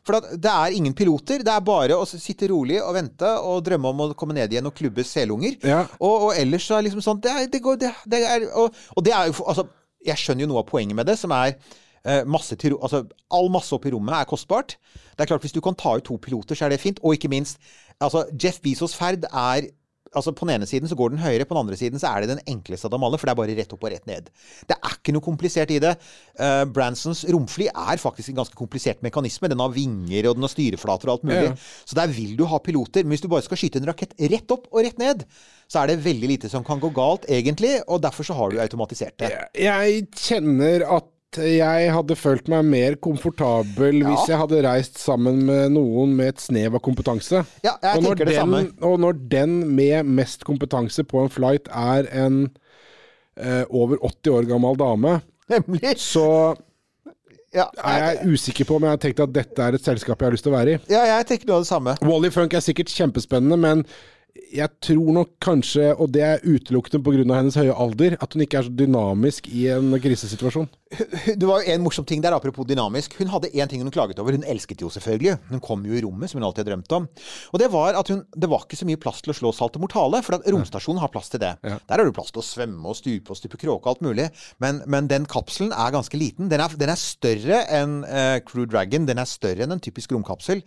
For det er ingen piloter. Det er bare å sitte rolig og vente og drømme om å komme ned igjen og klubbe selunger. Ja. Og, og ellers så er liksom sånn Det, er, det går det, det er, og, og det er jo altså, Jeg skjønner jo noe av poenget med det, som er masse til, altså, All masse oppi rommet er kostbart. Det er klart Hvis du kan ta ut to piloter, så er det fint. Og ikke minst altså, Jeff Bezos' ferd er Altså På den ene siden så går den høyere, på den andre siden så er det den enkleste av dem alle, for det er bare rett opp og rett ned. Det er ikke noe komplisert i det. Uh, Bransons romfly er faktisk en ganske komplisert mekanisme. Den har vinger, og den har styreflater og alt mulig. Ja. Så der vil du ha piloter. Men hvis du bare skal skyte en rakett rett opp og rett ned, så er det veldig lite som kan gå galt, egentlig. Og derfor så har du automatisert det. Jeg kjenner at jeg hadde følt meg mer komfortabel hvis jeg hadde reist sammen med noen med et snev av kompetanse. Ja, jeg og, tenker det den, samme. og når den med mest kompetanse på en flight er en eh, over 80 år gammel dame, Nemlig. så Ja, er jeg usikker på om jeg har tenkt at dette er et selskap jeg har lyst til å være i. ja, jeg tenker noe av det samme. Wally Funk er sikkert kjempespennende, men jeg tror nok kanskje, og det er utelukkende pga. hennes høye alder, at hun ikke er så dynamisk i en krisesituasjon. [laughs] Det var jo en morsom ting der, apropos dynamisk. Hun hadde én ting hun klaget over. Hun elsket jo selvfølgelig. Hun kom jo i rommet, som hun alltid har drømt om. Og det var at hun, det var ikke så mye plass til å slå salt og mortale, for at romstasjonen har plass til det. Der har du plass til å svømme og stupe og stupe kråke og alt mulig. Men, men den kapselen er ganske liten. Den er, den er større enn uh, Crew Dragon. Den er større enn en typisk romkapsel.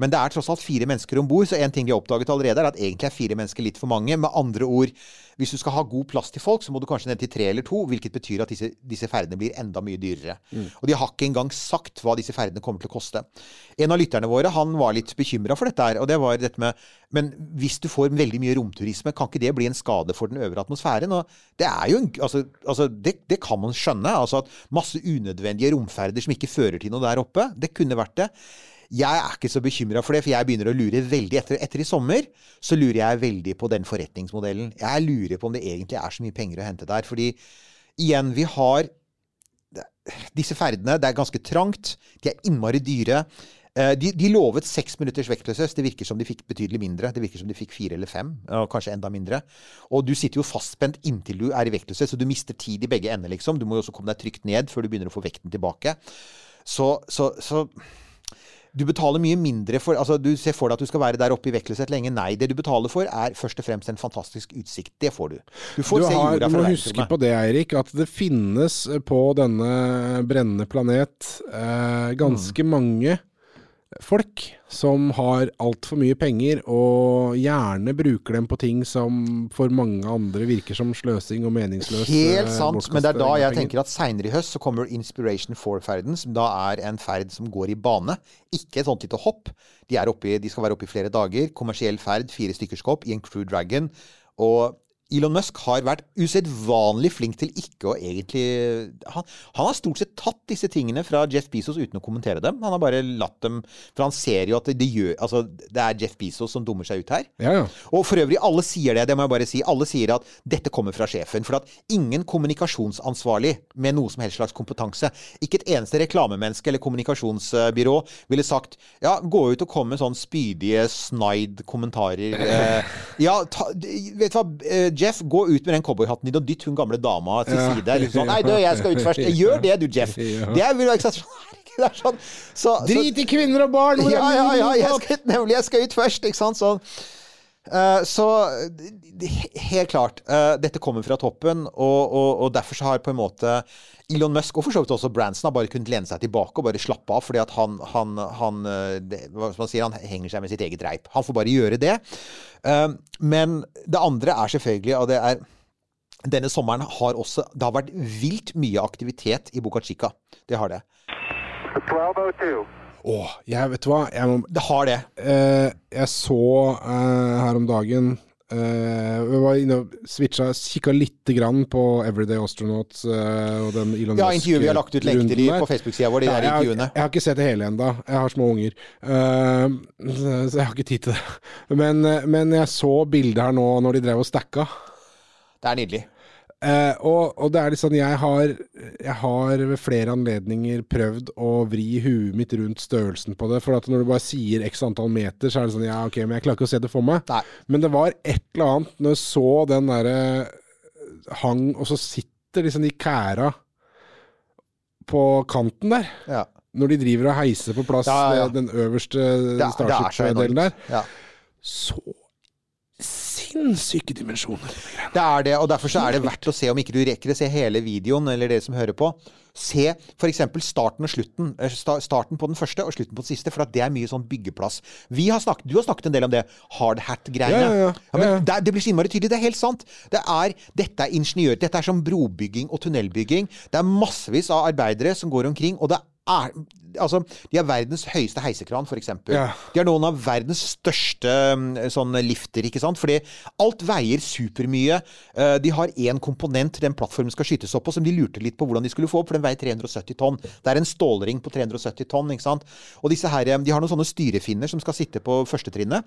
Men det er tross alt fire mennesker om bord, så en ting de har oppdaget allerede, er at egentlig er fire mennesker litt for mange. Med andre ord, hvis du skal ha god plass til folk, så må du kanskje ned til tre eller to, hvilket betyr at disse, disse ferdene blir enda mye dyrere. Og de har ikke engang sagt hva disse ferdene kommer til å koste. En av lytterne våre han var litt bekymra for dette her, og det var dette med Men hvis du får veldig mye romturisme, kan ikke det bli en skade for den øvre atmosfæren? Og det er jo en, altså, altså det, det kan man skjønne. Altså at masse unødvendige romferder som ikke fører til noe der oppe, det kunne vært det. Jeg er ikke så bekymra for det, for jeg begynner å lure veldig etter, etter i sommer. Så lurer jeg veldig på den forretningsmodellen. Jeg lurer på om det egentlig er så mye penger å hente der. Fordi igjen, vi har disse ferdene. Det er ganske trangt. De er innmari dyre. Eh, De, de lovet seks minutters vektløshet. Det virker som de fikk betydelig mindre. Det virker som de fikk fire eller fem, kanskje enda mindre. Og du sitter jo fastspent inntil du er i vektløshet, så du mister tid i begge ender, liksom. Du må jo også komme deg trygt ned før du begynner å få vekten tilbake. Så, så, så Du betaler mye mindre for altså Du ser for deg at du skal være der oppe i Vekleset lenge. Nei, det du betaler for, er først og fremst en fantastisk utsikt. Det får du. Du får Du, se har, jorda du må huske på det, Eirik, at det finnes på denne brennende planet eh, ganske mange folk som har altfor mye penger, og gjerne bruker dem på ting som for mange andre virker som sløsing og meningsløs Helt eh, sant, men det er da jeg penger. tenker at seinere i høst så kommer Inspiration 4-ferden, som da er en ferd som går i bane. Ikke et sånt lite hopp. De, er oppe i, de skal være oppe i flere dager. Kommersiell ferd, fire stykker skal opp i en Crew Dragon. Og Elon Musk har vært usedvanlig flink til ikke å egentlig han, han har stort sett tatt disse tingene fra Jeff Bezos uten å kommentere dem. Han har bare latt dem For han ser jo at det, det gjør Altså, det er Jeff Bezos som dummer seg ut her. Ja, ja. Og for øvrig, alle sier det, det må jeg bare si. Alle sier at dette kommer fra sjefen. For at ingen kommunikasjonsansvarlig med noe som helst slags kompetanse, ikke et eneste reklamemenneske eller kommunikasjonsbyrå ville sagt ja, gå ut og komme med sånn spydige, snide kommentarer. [laughs] Eh, ja, ta, vet du hva, eh, Jeff, gå ut med den cowboyhatten din og dytt hun gamle dama til side. Litt sånn, Nei, du, jeg skal ut først. [laughs] Gjør det du, Jeff. Det vil jo ikke sant. Det er sånn. Så, Drit i kvinner og barn! ja, ja, ja, jeg skal, nemlig, jeg skal ut først, ikke sant? Sånn. Eh, så helt klart, uh, dette kommer fra toppen, og, og, og derfor så har på en måte Elon Musk, og for så vidt også Branson, bare kunnet lene seg tilbake og bare slappe av, fordi at han, han, han, eh, det, hva man sier, han henger seg med sitt eget reip. Han får bare gjøre det. Uh, men det andre er selvfølgelig, og det er denne sommeren har også Det har vært vilt mye aktivitet i Boca Chica. Det har det. 1202. Åh, jeg vet du hva, jeg, må, Det har det. eh, jeg så eh, her om dagen eh, Vi var inne og switcha, kikka lite grann på Everyday Astronauts eh, og den Elon Ja, intervjuet vi har lagt ut lenker i på Facebook-sida vår, de Ja, der jeg, intervjuene. jeg har ikke sett det hele enda Jeg har små unger. Eh, så jeg har ikke tid til det. [laughs] Men, men jeg så bildet her nå når de drev og stacka. Det er nydelig. Eh, og, og det er litt sånn jeg har, jeg har ved flere anledninger prøvd å vri huet mitt rundt størrelsen på det. For at når du bare sier x antall meter, så er det sånn ja, ok, men jeg klarer ikke å se det for meg. Nei. Men det var et eller annet når jeg så den derre hang, og så sitter liksom de kæra på kanten der. Ja. Når de driver og heiser på plass Ja, ja, eh, den øverste er Starship-delen der. Ja. Så sinnssyke dimensjoner. Det er det, og derfor så er det verdt å se, om ikke du rekker å se hele videoen, eller dere som hører på, se f.eks. starten og slutten. eh, Starten på den første og slutten på den siste, for at det er mye sånn byggeplass. Vi har snakket, du har snakket en del om det hard hat-greiene. Ja, ja, ja. men. Det, det blir så innmari tydelig. Det er helt sant. Det er, dette er ingeniør, dette er som brobygging og tunnelbygging. Det er massevis av arbeidere som går omkring, og det er Altså, de har verdens høyeste heisekran, f.eks. Ja. De har noen av verdens største sånn lifter, ikke sant? Fordi alt veier supermye. Eh, De har én komponent den plattformen skal skytes opp på, som de lurte litt på hvordan de skulle få opp, for den veier 370 tonn. Det er en stålring på 370 tonn, ikke sant. Og disse her, eh, de har noen sånne styrefinner som skal sitte på førstetrinnet.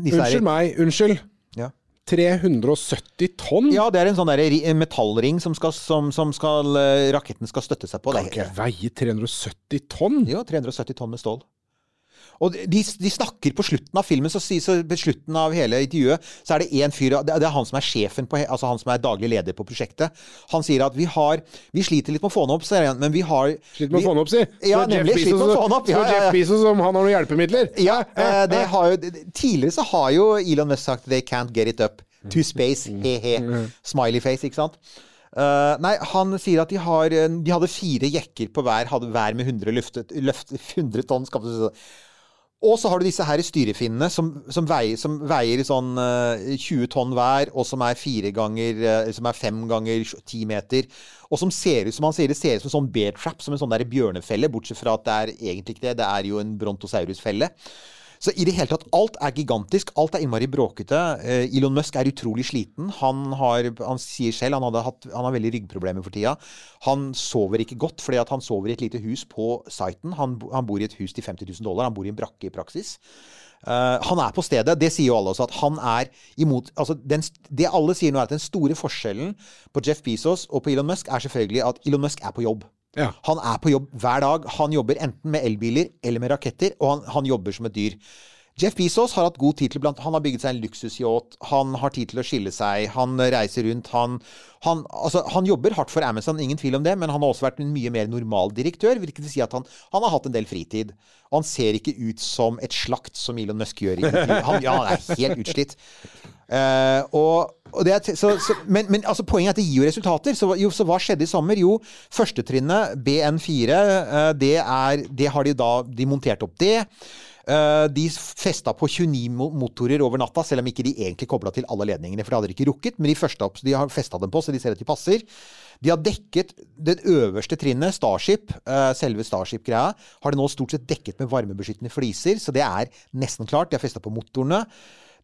Unnskyld meg, unnskyld. Ja. 370 tonn? Ja, det er en sånn der metallring som, skal, som, som skal, eh, raketten skal støtte seg på. Kan ikke veie 370 tonn? jo, 370 tonn med stål. Og de, de snakker på slutten av filmen, så, så på slutten av hele intervjuet, så er det én fyr Det er han som er sjefen på Altså han som er daglig leder på prosjektet. Han sier at vi har Vi sliter litt med å få han opp, sier han, men vi har Sliter med å få han opp, si. Ja, Så nemlig. Sliter med å få han opp. Ja, ja, ja. Jeff Bezos om han har noen hjelpemidler? Ja, eh, det har jo, tidligere så har jo Elon Musk sagt 'they can't get it up to space'. He-he. Smiley face, ikke sant? Uh, nei, han sier at de har eh, De hadde fire jekker på hver, hadde hver med 100, løftet, løft, 100 tonn. Si. Og så har du disse her styrefinnene som, som, veier, som veier sånn eh, 20 tonn hver, og som er fire ganger eh, Som er fem ganger ti meter. Og som ser ut som han sier det ser ut som en sånn bear trap, som en sånn der bjørnefelle, bortsett fra at det er egentlig ikke det. Det er jo en brontosaurusfelle. Så i det hele tatt, alt er gigantisk. Alt er innmari bråkete. Eh, Elon Musk er utrolig sliten. Han, har, han sier selv han, hadde hatt, han har veldig ryggproblemer for tida. Han sover ikke godt fordi han sover i et lite hus på siten. Han, han bor i et hus til 50 000 dollar. Han bor i en brakke i praksis. Uh, han er på stedet. Det sier jo alle også, at han er imot altså den, Det alle sier nå, er at den store forskjellen på Jeff Bezos og på Elon Musk er selvfølgelig at Elon Musk er på jobb. Ja. Han er på jobb hver dag. Han jobber enten med elbiler eller med raketter, og han, han jobber som et dyr. Jeff Bezos har hatt god tid til blant Han har bygget seg en luksusyacht. Han har tid til å skille seg. Han reiser rundt. Han, han, altså, han jobber hardt for Amazon, ingen tvil om det, men han har også vært en mye mer normal direktør. Hvilket vil si at han, han har hatt en del fritid. Og han ser ikke ut som et slakt som Elon Musk gjør. Han, ja, han er helt utslitt. Eh, og, og er, så, så, men, men altså, poenget er at det gir jo resultater. Så, jo, så hva skjedde i sommer? Jo, førstetrinnet, BN4, uh, det, er, det har de da De montert opp det. Uh, de festa på 29 motorer over natta, selv om ikke de egentlig kobla til alle ledningene. For det hadde de ikke rukket, men de, første de har festa dem på, så de ser at de passer. De har dekket det øverste trinnet, Starship, uh, selve Starship-greia, har de nå stort sett dekket med varmebeskyttende fliser, så det er nesten klart. De har festa på motorene.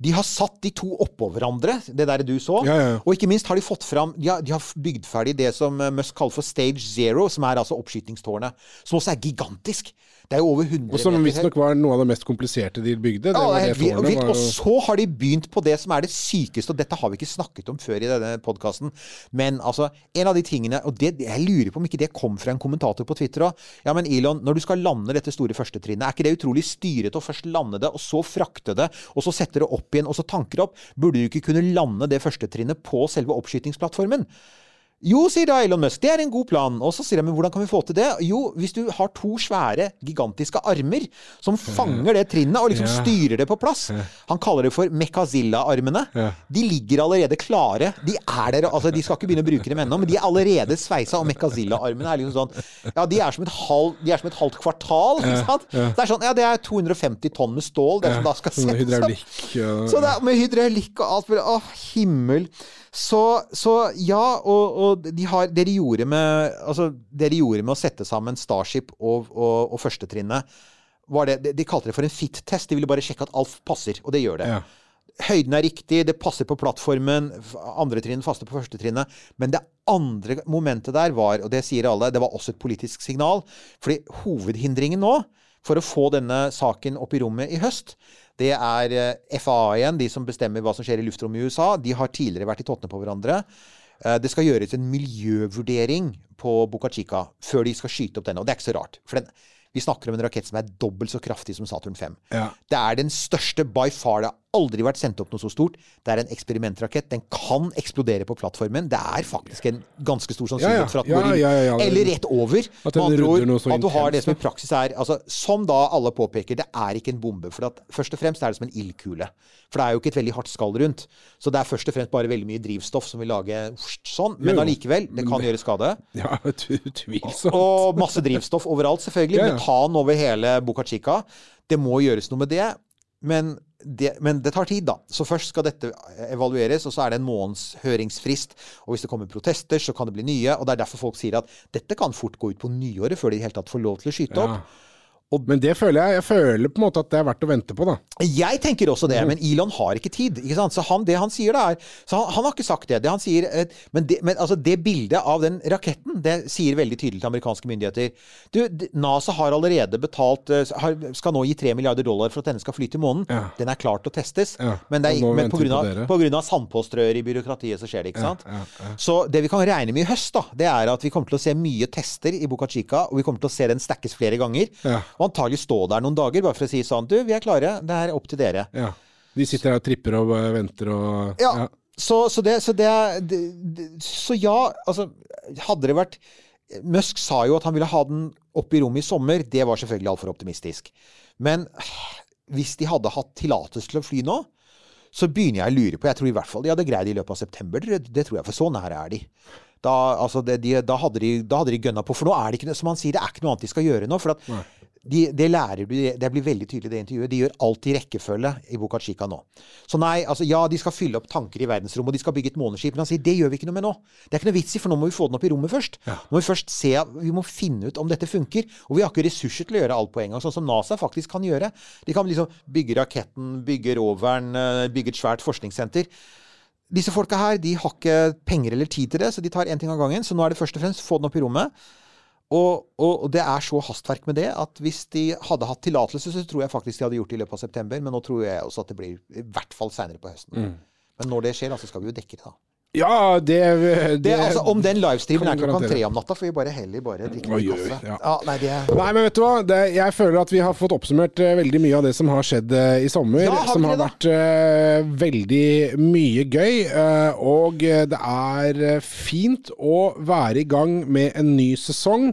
De har satt de to oppå hverandre, det der du så. Ja, ja. Og ikke minst har de fått fram De har, de har bygd ferdig det som eh, Musk kaller for Stage Zero, som er altså oppskytingstårnet. Som også er gigantisk. Det er jo over 100 Og som meter visstnok var noe av det mest kompliserte de bygde. Ja, det det vilt. var Og så har de begynt på det som er det sykeste, og dette har vi ikke snakket om før i denne podkasten. Men altså, en av de tingene Og det, jeg lurer på om ikke det kom fra en kommentator på Twitter òg. Ja, men Elon, når du skal lande dette store førstetrinnet, er ikke det utrolig styrete å først lande det, og så frakte det, og så sette det opp igjen, og så tanke det opp? Burde du ikke kunne lande det førstetrinnet på selve oppskytingsplattformen? Jo, sier da Elon Musk, det er en god plan. Og så sier jeg, men hvordan kan vi få til det? Jo, hvis du har to svære, gigantiske armer som fanger det trinnet og liksom Ja. styrer det på plass. Han kaller det for Mekazilla-armene. Ja. De ligger allerede klare. De er der, altså de skal ikke begynne å bruke dem ennå, men de er allerede sveisa. Og Mekazilla-armene er liksom sånn Ja, de er som et, halv, de er som et halvt kvartal. Ikke sant? Det er sånn, ja, det er 250 tonn med stål, det som da skal Sånn settes opp. hydraulikk og Så er med hydraulikk og alt mulig. Å, himmel. Så, så ja, og, og de har, det, de gjorde med, altså, det de gjorde med å sette sammen Starship og, og, og førstetrinnet, det, de, kalte det for en fit-test. De ville bare sjekke at alt passer, og det gjør det. Ja. Høyden er riktig, det passer på plattformen, andre trinn faster på første trinnet. Men det andre momentet der var, og det sier alle, det var også et politisk signal. Fordi hovedhindringen nå for å få denne saken opp i rommet i høst, det er eh, FAA igjen, de som bestemmer hva som skjer i luftrommet i USA. De har tidligere vært i tottene på hverandre. Eh, Det skal gjøres en miljøvurdering på Boca Chica før de skal skyte opp denne. Og det er ikke så rart. For den, vi snakker om en rakett som er dobbelt så kraftig som Saturn 5. Ja. Det er den største by far. Det aldri vært sendt opp noe så stort. Det er en eksperimentrakett. Den kan eksplodere på plattformen. Det er faktisk en ganske stor sannsynlighet Ja, ja. for at den går inn. Eller rett over. At ord, at du har det som i praksis er altså, Som da alle påpeker, det er ikke en bombe. For at, først og fremst er det som en ildkule. For det er jo ikke et veldig hardt skall rundt. Så det er først og fremst bare veldig mye drivstoff som vil lage sånn. Men allikevel, det kan gjøre skade. [laughs] Ja, utvilsomt. Og masse drivstoff overalt, selvfølgelig. Metan over hele Boca Chica. Det må gjøres noe med det. Men det, men det tar tid, da. Så først skal dette evalueres, og så er det en måneds høringsfrist. Og hvis det kommer protester, så kan det bli nye. Og det er derfor folk sier at dette kan fort gå ut på nyåret før de i hele tatt får lov til å skyte opp. Ja. Men det føler jeg Jeg føler på en måte at det er verdt å vente på, da. Jeg tenker også det, men Elon har ikke tid. ikke sant? Så han, det han sier da er så han, han har ikke sagt det. det han sier, eh, men, det, men altså det bildet av den raketten, det sier veldig tydelig til amerikanske myndigheter. Du, NASA har allerede betalt eh, har, Skal nå gi 3 milliarder dollar for at denne skal fly til månen. Ja. Den er klar til å testes. Ja, Men, det er, men på, grunn av, på grunn av sandpåstrøer i byråkratiet så skjer det, ikke sant? ja. Så det vi kan regne med i høst, da, det er at vi kommer til å se mye tester i Boca Chica, og vi kommer til å se den stackes flere ganger. Ja. Og antagelig stå der noen dager bare for å si sånn Du, vi er klare. Det er opp til dere. Ja. De sitter der og tripper og venter og Ja. Så, så, det, så det det, Så ja, altså Hadde det vært Musk sa jo at han ville ha den opp i rommet i sommer. Det var selvfølgelig altfor optimistisk. Men hvis de hadde hatt tillatelse til å fly nå, så begynner jeg å lure på Jeg tror i hvert fall de hadde greid det i løpet av september. Det, tror jeg, for så nære er de. Da, altså det, de, da hadde de, da hadde de gønna på. For nå er det ikke som han sier, det er ikke noe annet de skal gjøre nå. For at de, det lærer du, det blir veldig tydelig i det intervjuet. De gjør alt i rekkefølge i Boca Chica nå. Så nei, altså ja, de skal fylle opp tanker i verdensrommet, og de skal bygge et måneskip. Men han sier det gjør vi ikke noe med nå. Det er ikke noe vits i, for nå må vi få den opp i rommet først. Nå må vi først se, vi må finne ut om dette funker. Og vi har ikke ressurser til å gjøre alt på en gang, sånn som NASA faktisk kan gjøre. De kan liksom bygge raketten, bygge roveren, eh, bygge et svært forskningssenter. Disse folka her de har ikke penger eller tid til det, så de tar én ting av gangen. Så nå er det først og fremst få den opp i rommet. Og, og, det er så hastverk med det at hvis de hadde hatt tillatelse, så tror jeg faktisk de hadde gjort det i løpet av september. Men nå tror jeg også at det blir i hvert fall seinere på høsten. Men når det skjer, da, så skal vi jo dekke det, da. Ja, det, det, Det, altså, om den livestreamen er klokka tre om natta, får vi bare heller bare drikke litt kaffe. ja. Ja, nei, det Nei, men vet du hva? Det, jeg føler at vi har fått oppsummert eh, veldig mye av det som har skjedd uh, i sommer. Ja, har som har vært uh, veldig mye gøy. og det er fint å være i gang med en ny sesong.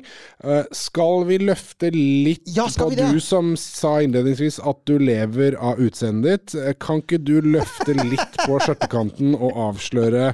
Skal vi løfte litt Ja, på du som sa innledningsvis at du lever av utseendet ditt? Kan ikke du løfte litt på skjørtekanten og avsløre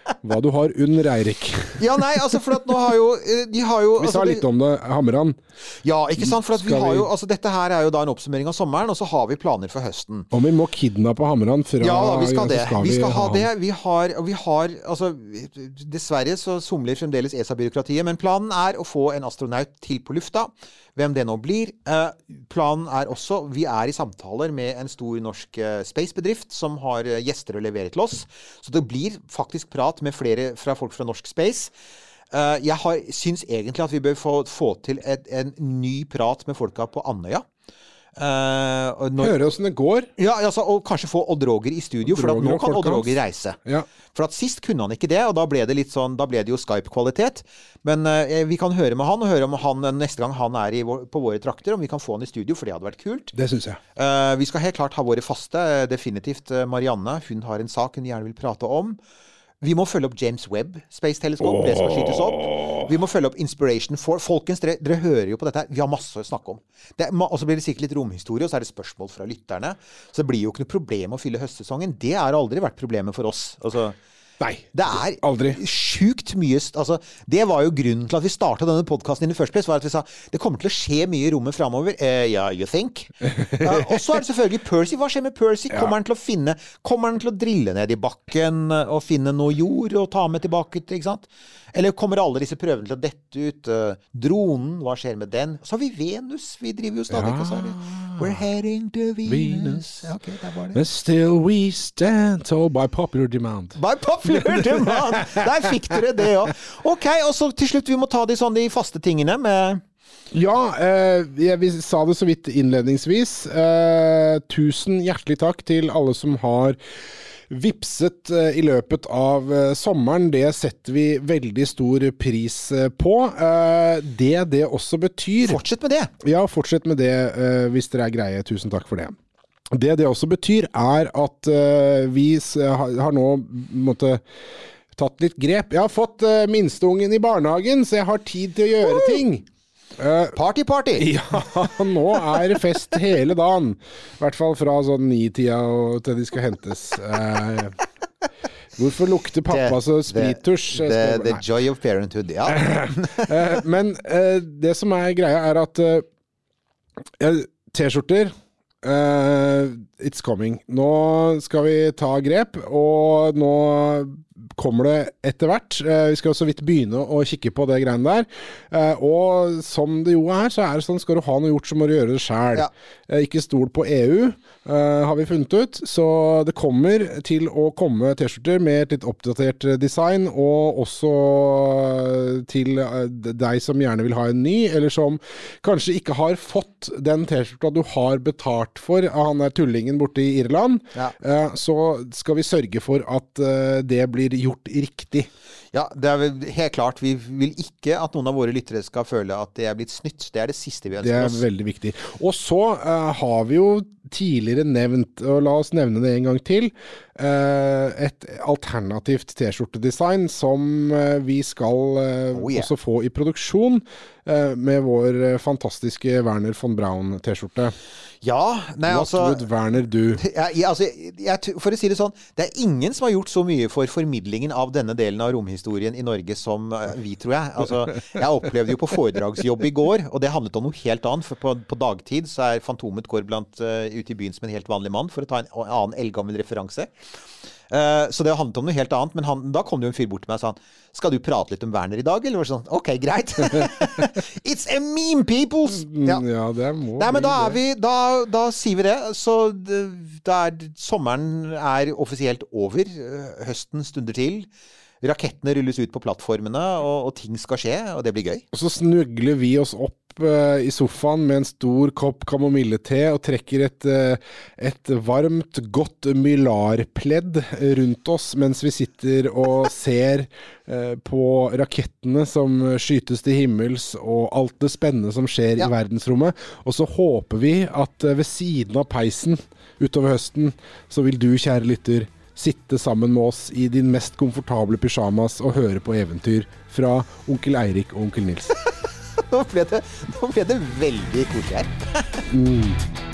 hva du har under Eirik? Ja, nei, altså, for at nå har jo eh, De har jo Vi altså, sa litt om det, Hamran. Ja, ikke sant? For at vi har vi- jo Altså, dette her er jo da en oppsummering av sommeren, og så har vi planer for høsten. Om vi må kidnappe Hamran fra Ja, vi skal det. Skal vi skal ha det. Vi har, vi har altså, Dessverre så somler fremdeles ESA-byråkratiet, men planen er å få en astronaut til på lufta. Hvem det nå blir. Eh, planen er også Vi er i samtaler med en stor norsk eh, spacebedrift som har gjester å levere til oss. Så det blir faktisk prat med flere fra folk fra norsk space. Eh, jeg har, syns egentlig at vi bør få, få til et, en ny prat med folka på Andøya. Uh, når- Høre åssen det går. ja, altså, og kanskje få Odd Roger i studio, for at nå kan Odd Roger reise. Ja. For at sist kunne han ikke det, og da ble det litt sånn, da ble det jo Skype-kvalitet. Men uh, vi kan høre med han, og høre om han neste gang han er i vår, på våre trakter, om vi kan få han i studio, for det hadde vært kult. Det synes jeg. Uh, vi skal helt klart ha våre faste. Definitivt Marianne. Hun har en sak hun gjerne vil prate om. Vi må følge opp James Webb Space Telescope. Det skal skytes opp. Vi må følge opp Inspiration 4. Folkens, dere, dere hører jo på dette her. Vi har masse å snakke om. Er Og så blir det sikkert litt romhistorie, og så er det spørsmål fra lytterne. Så det blir jo ikke noe problem å fylle høstsesongen. Det har aldri vært problemet for oss. Altså, Nei. det er Aldri. sjukt mye altså, Det var jo grunnen til at vi starta denne podkasten in the first place. Var at vi sa det kommer til å skje mye i rommet framover. Uh, ja, you think? [laughs] Eh, og så er det selvfølgelig Percy. Hva skjer med Percy? Kommer han til å finne Kommer han til å drille ned i bakken eh, og finne noe jord og ta med tilbake? Ikke sant? Eller kommer alle disse prøvene til å dette ut? Eh, dronen, hva skjer med den? Så har vi Venus. Vi driver jo stadig og så er We're heading to Venus. Venus. Ja, okay, der var det. But still we stand tall by popular demand. By popular [laughs] demand! Der fikk dere det òg. Ok, og så til slutt, vi må ta de sånn de faste tingene med Ja, eh, vi sa det så vidt innledningsvis. Eh, tusen hjertelig takk til alle som har Vipset eh, i løpet av eh, sommeren, det setter vi veldig stor pris eh, på. Det det også betyr Fortsett med det! Ja, fortsett med det hvis dere er greie. Tusen takk for det. Det det også betyr, er at vi har, nå måtte, tatt litt grep. Jeg har fått minsteungen i barnehagen, så jeg har tid til å gjøre ting. Party, party! [laughs] Ja, nå er det fest hele dagen. I hvert fall fra sånn ni-tida til de skal hentes. Eh, hvorfor lukter pappa så sprittusj? The, the joy of parenthood. Ja. [laughs] Eh, men eh, det som er greia, er at eh, eh, T-skjorter eh, It's coming. Nå skal vi ta grep, og nå kommer det etter hvert. Eh, vi skal så vidt begynne å kikke på det greiene der. Eh, og som det jo er, så er det sånn skal du ha noe gjort, så må du gjøre det sjæl. Ja. Eh, ikke stol på EU, har vi funnet ut. Så det kommer til å komme T-skjorter med et litt oppdatert design, og også til deg som gjerne vil ha en ny, eller som kanskje ikke har fått den T-skjorta du har betalt for av han der tullingen borte i Irland. Ja. Så skal vi sørge for at det blir gjort riktig. Ja, det er vel helt klart. Vi vil ikke at noen av våre lyttere skal føle at det er blitt snytt. Det er det siste vi ønsker oss. Det er veldig viktig. Og så uh, har vi jo tidligere nevnt, og la oss nevne det en gang til, uh, et alternativt T-skjortedesign som uh, vi skal Oh, yeah. også få i produksjon med vår fantastiske Werner von Braun-T-skjorte. Ja, nei, What altså would Werner do? [laughs] jeg, jeg, altså, jeg, for å si det sånn, det er ingen som har gjort så mye for formidlingen av denne delen av romhistorien i Norge som eh, vi, tror jeg. Altså, jeg opplevde jo på foredragsjobb i går, og det handlet om noe helt annet. For på, på dagtid så er Fantomet går blant, uh, ute i byen som en helt vanlig mann, for å ta en annen eldgammel referanse. Eh, så det handlet om noe helt annet, men han, da kom det jo en fyr bort til meg og sa han, skal du prate litt om Werner i dag? Eller var det sånn, ok, greit. [laughs] It's a meme, peoples! Ja. Mm, Ja, det må Nei, men da er vi Da, da sier vi det. Så det, det er, sommeren er offisielt over. Eh, Høsten stunder til. Rakettene rulles ut på plattformene, og, og ting skal skje, og det blir gøy. Og så snugler vi oss opp eh, i sofaen med en stor kopp kamomille-te og trekker et, eh, et varmt, godt mylarpledd rundt oss mens vi sitter og ser eh, på rakettene som skytes til himmels og alt det spennende som skjer Ja. i verdensrommet. Og så håper vi at ved siden av peisen utover høsten, så vil du, kjære lytter, sitte sammen med oss i din mest komfortable pysjamas og høre på eventyr fra onkel Eirik og onkel Nils. [laughs] Nå ble det, nå ble det veldig koselig her.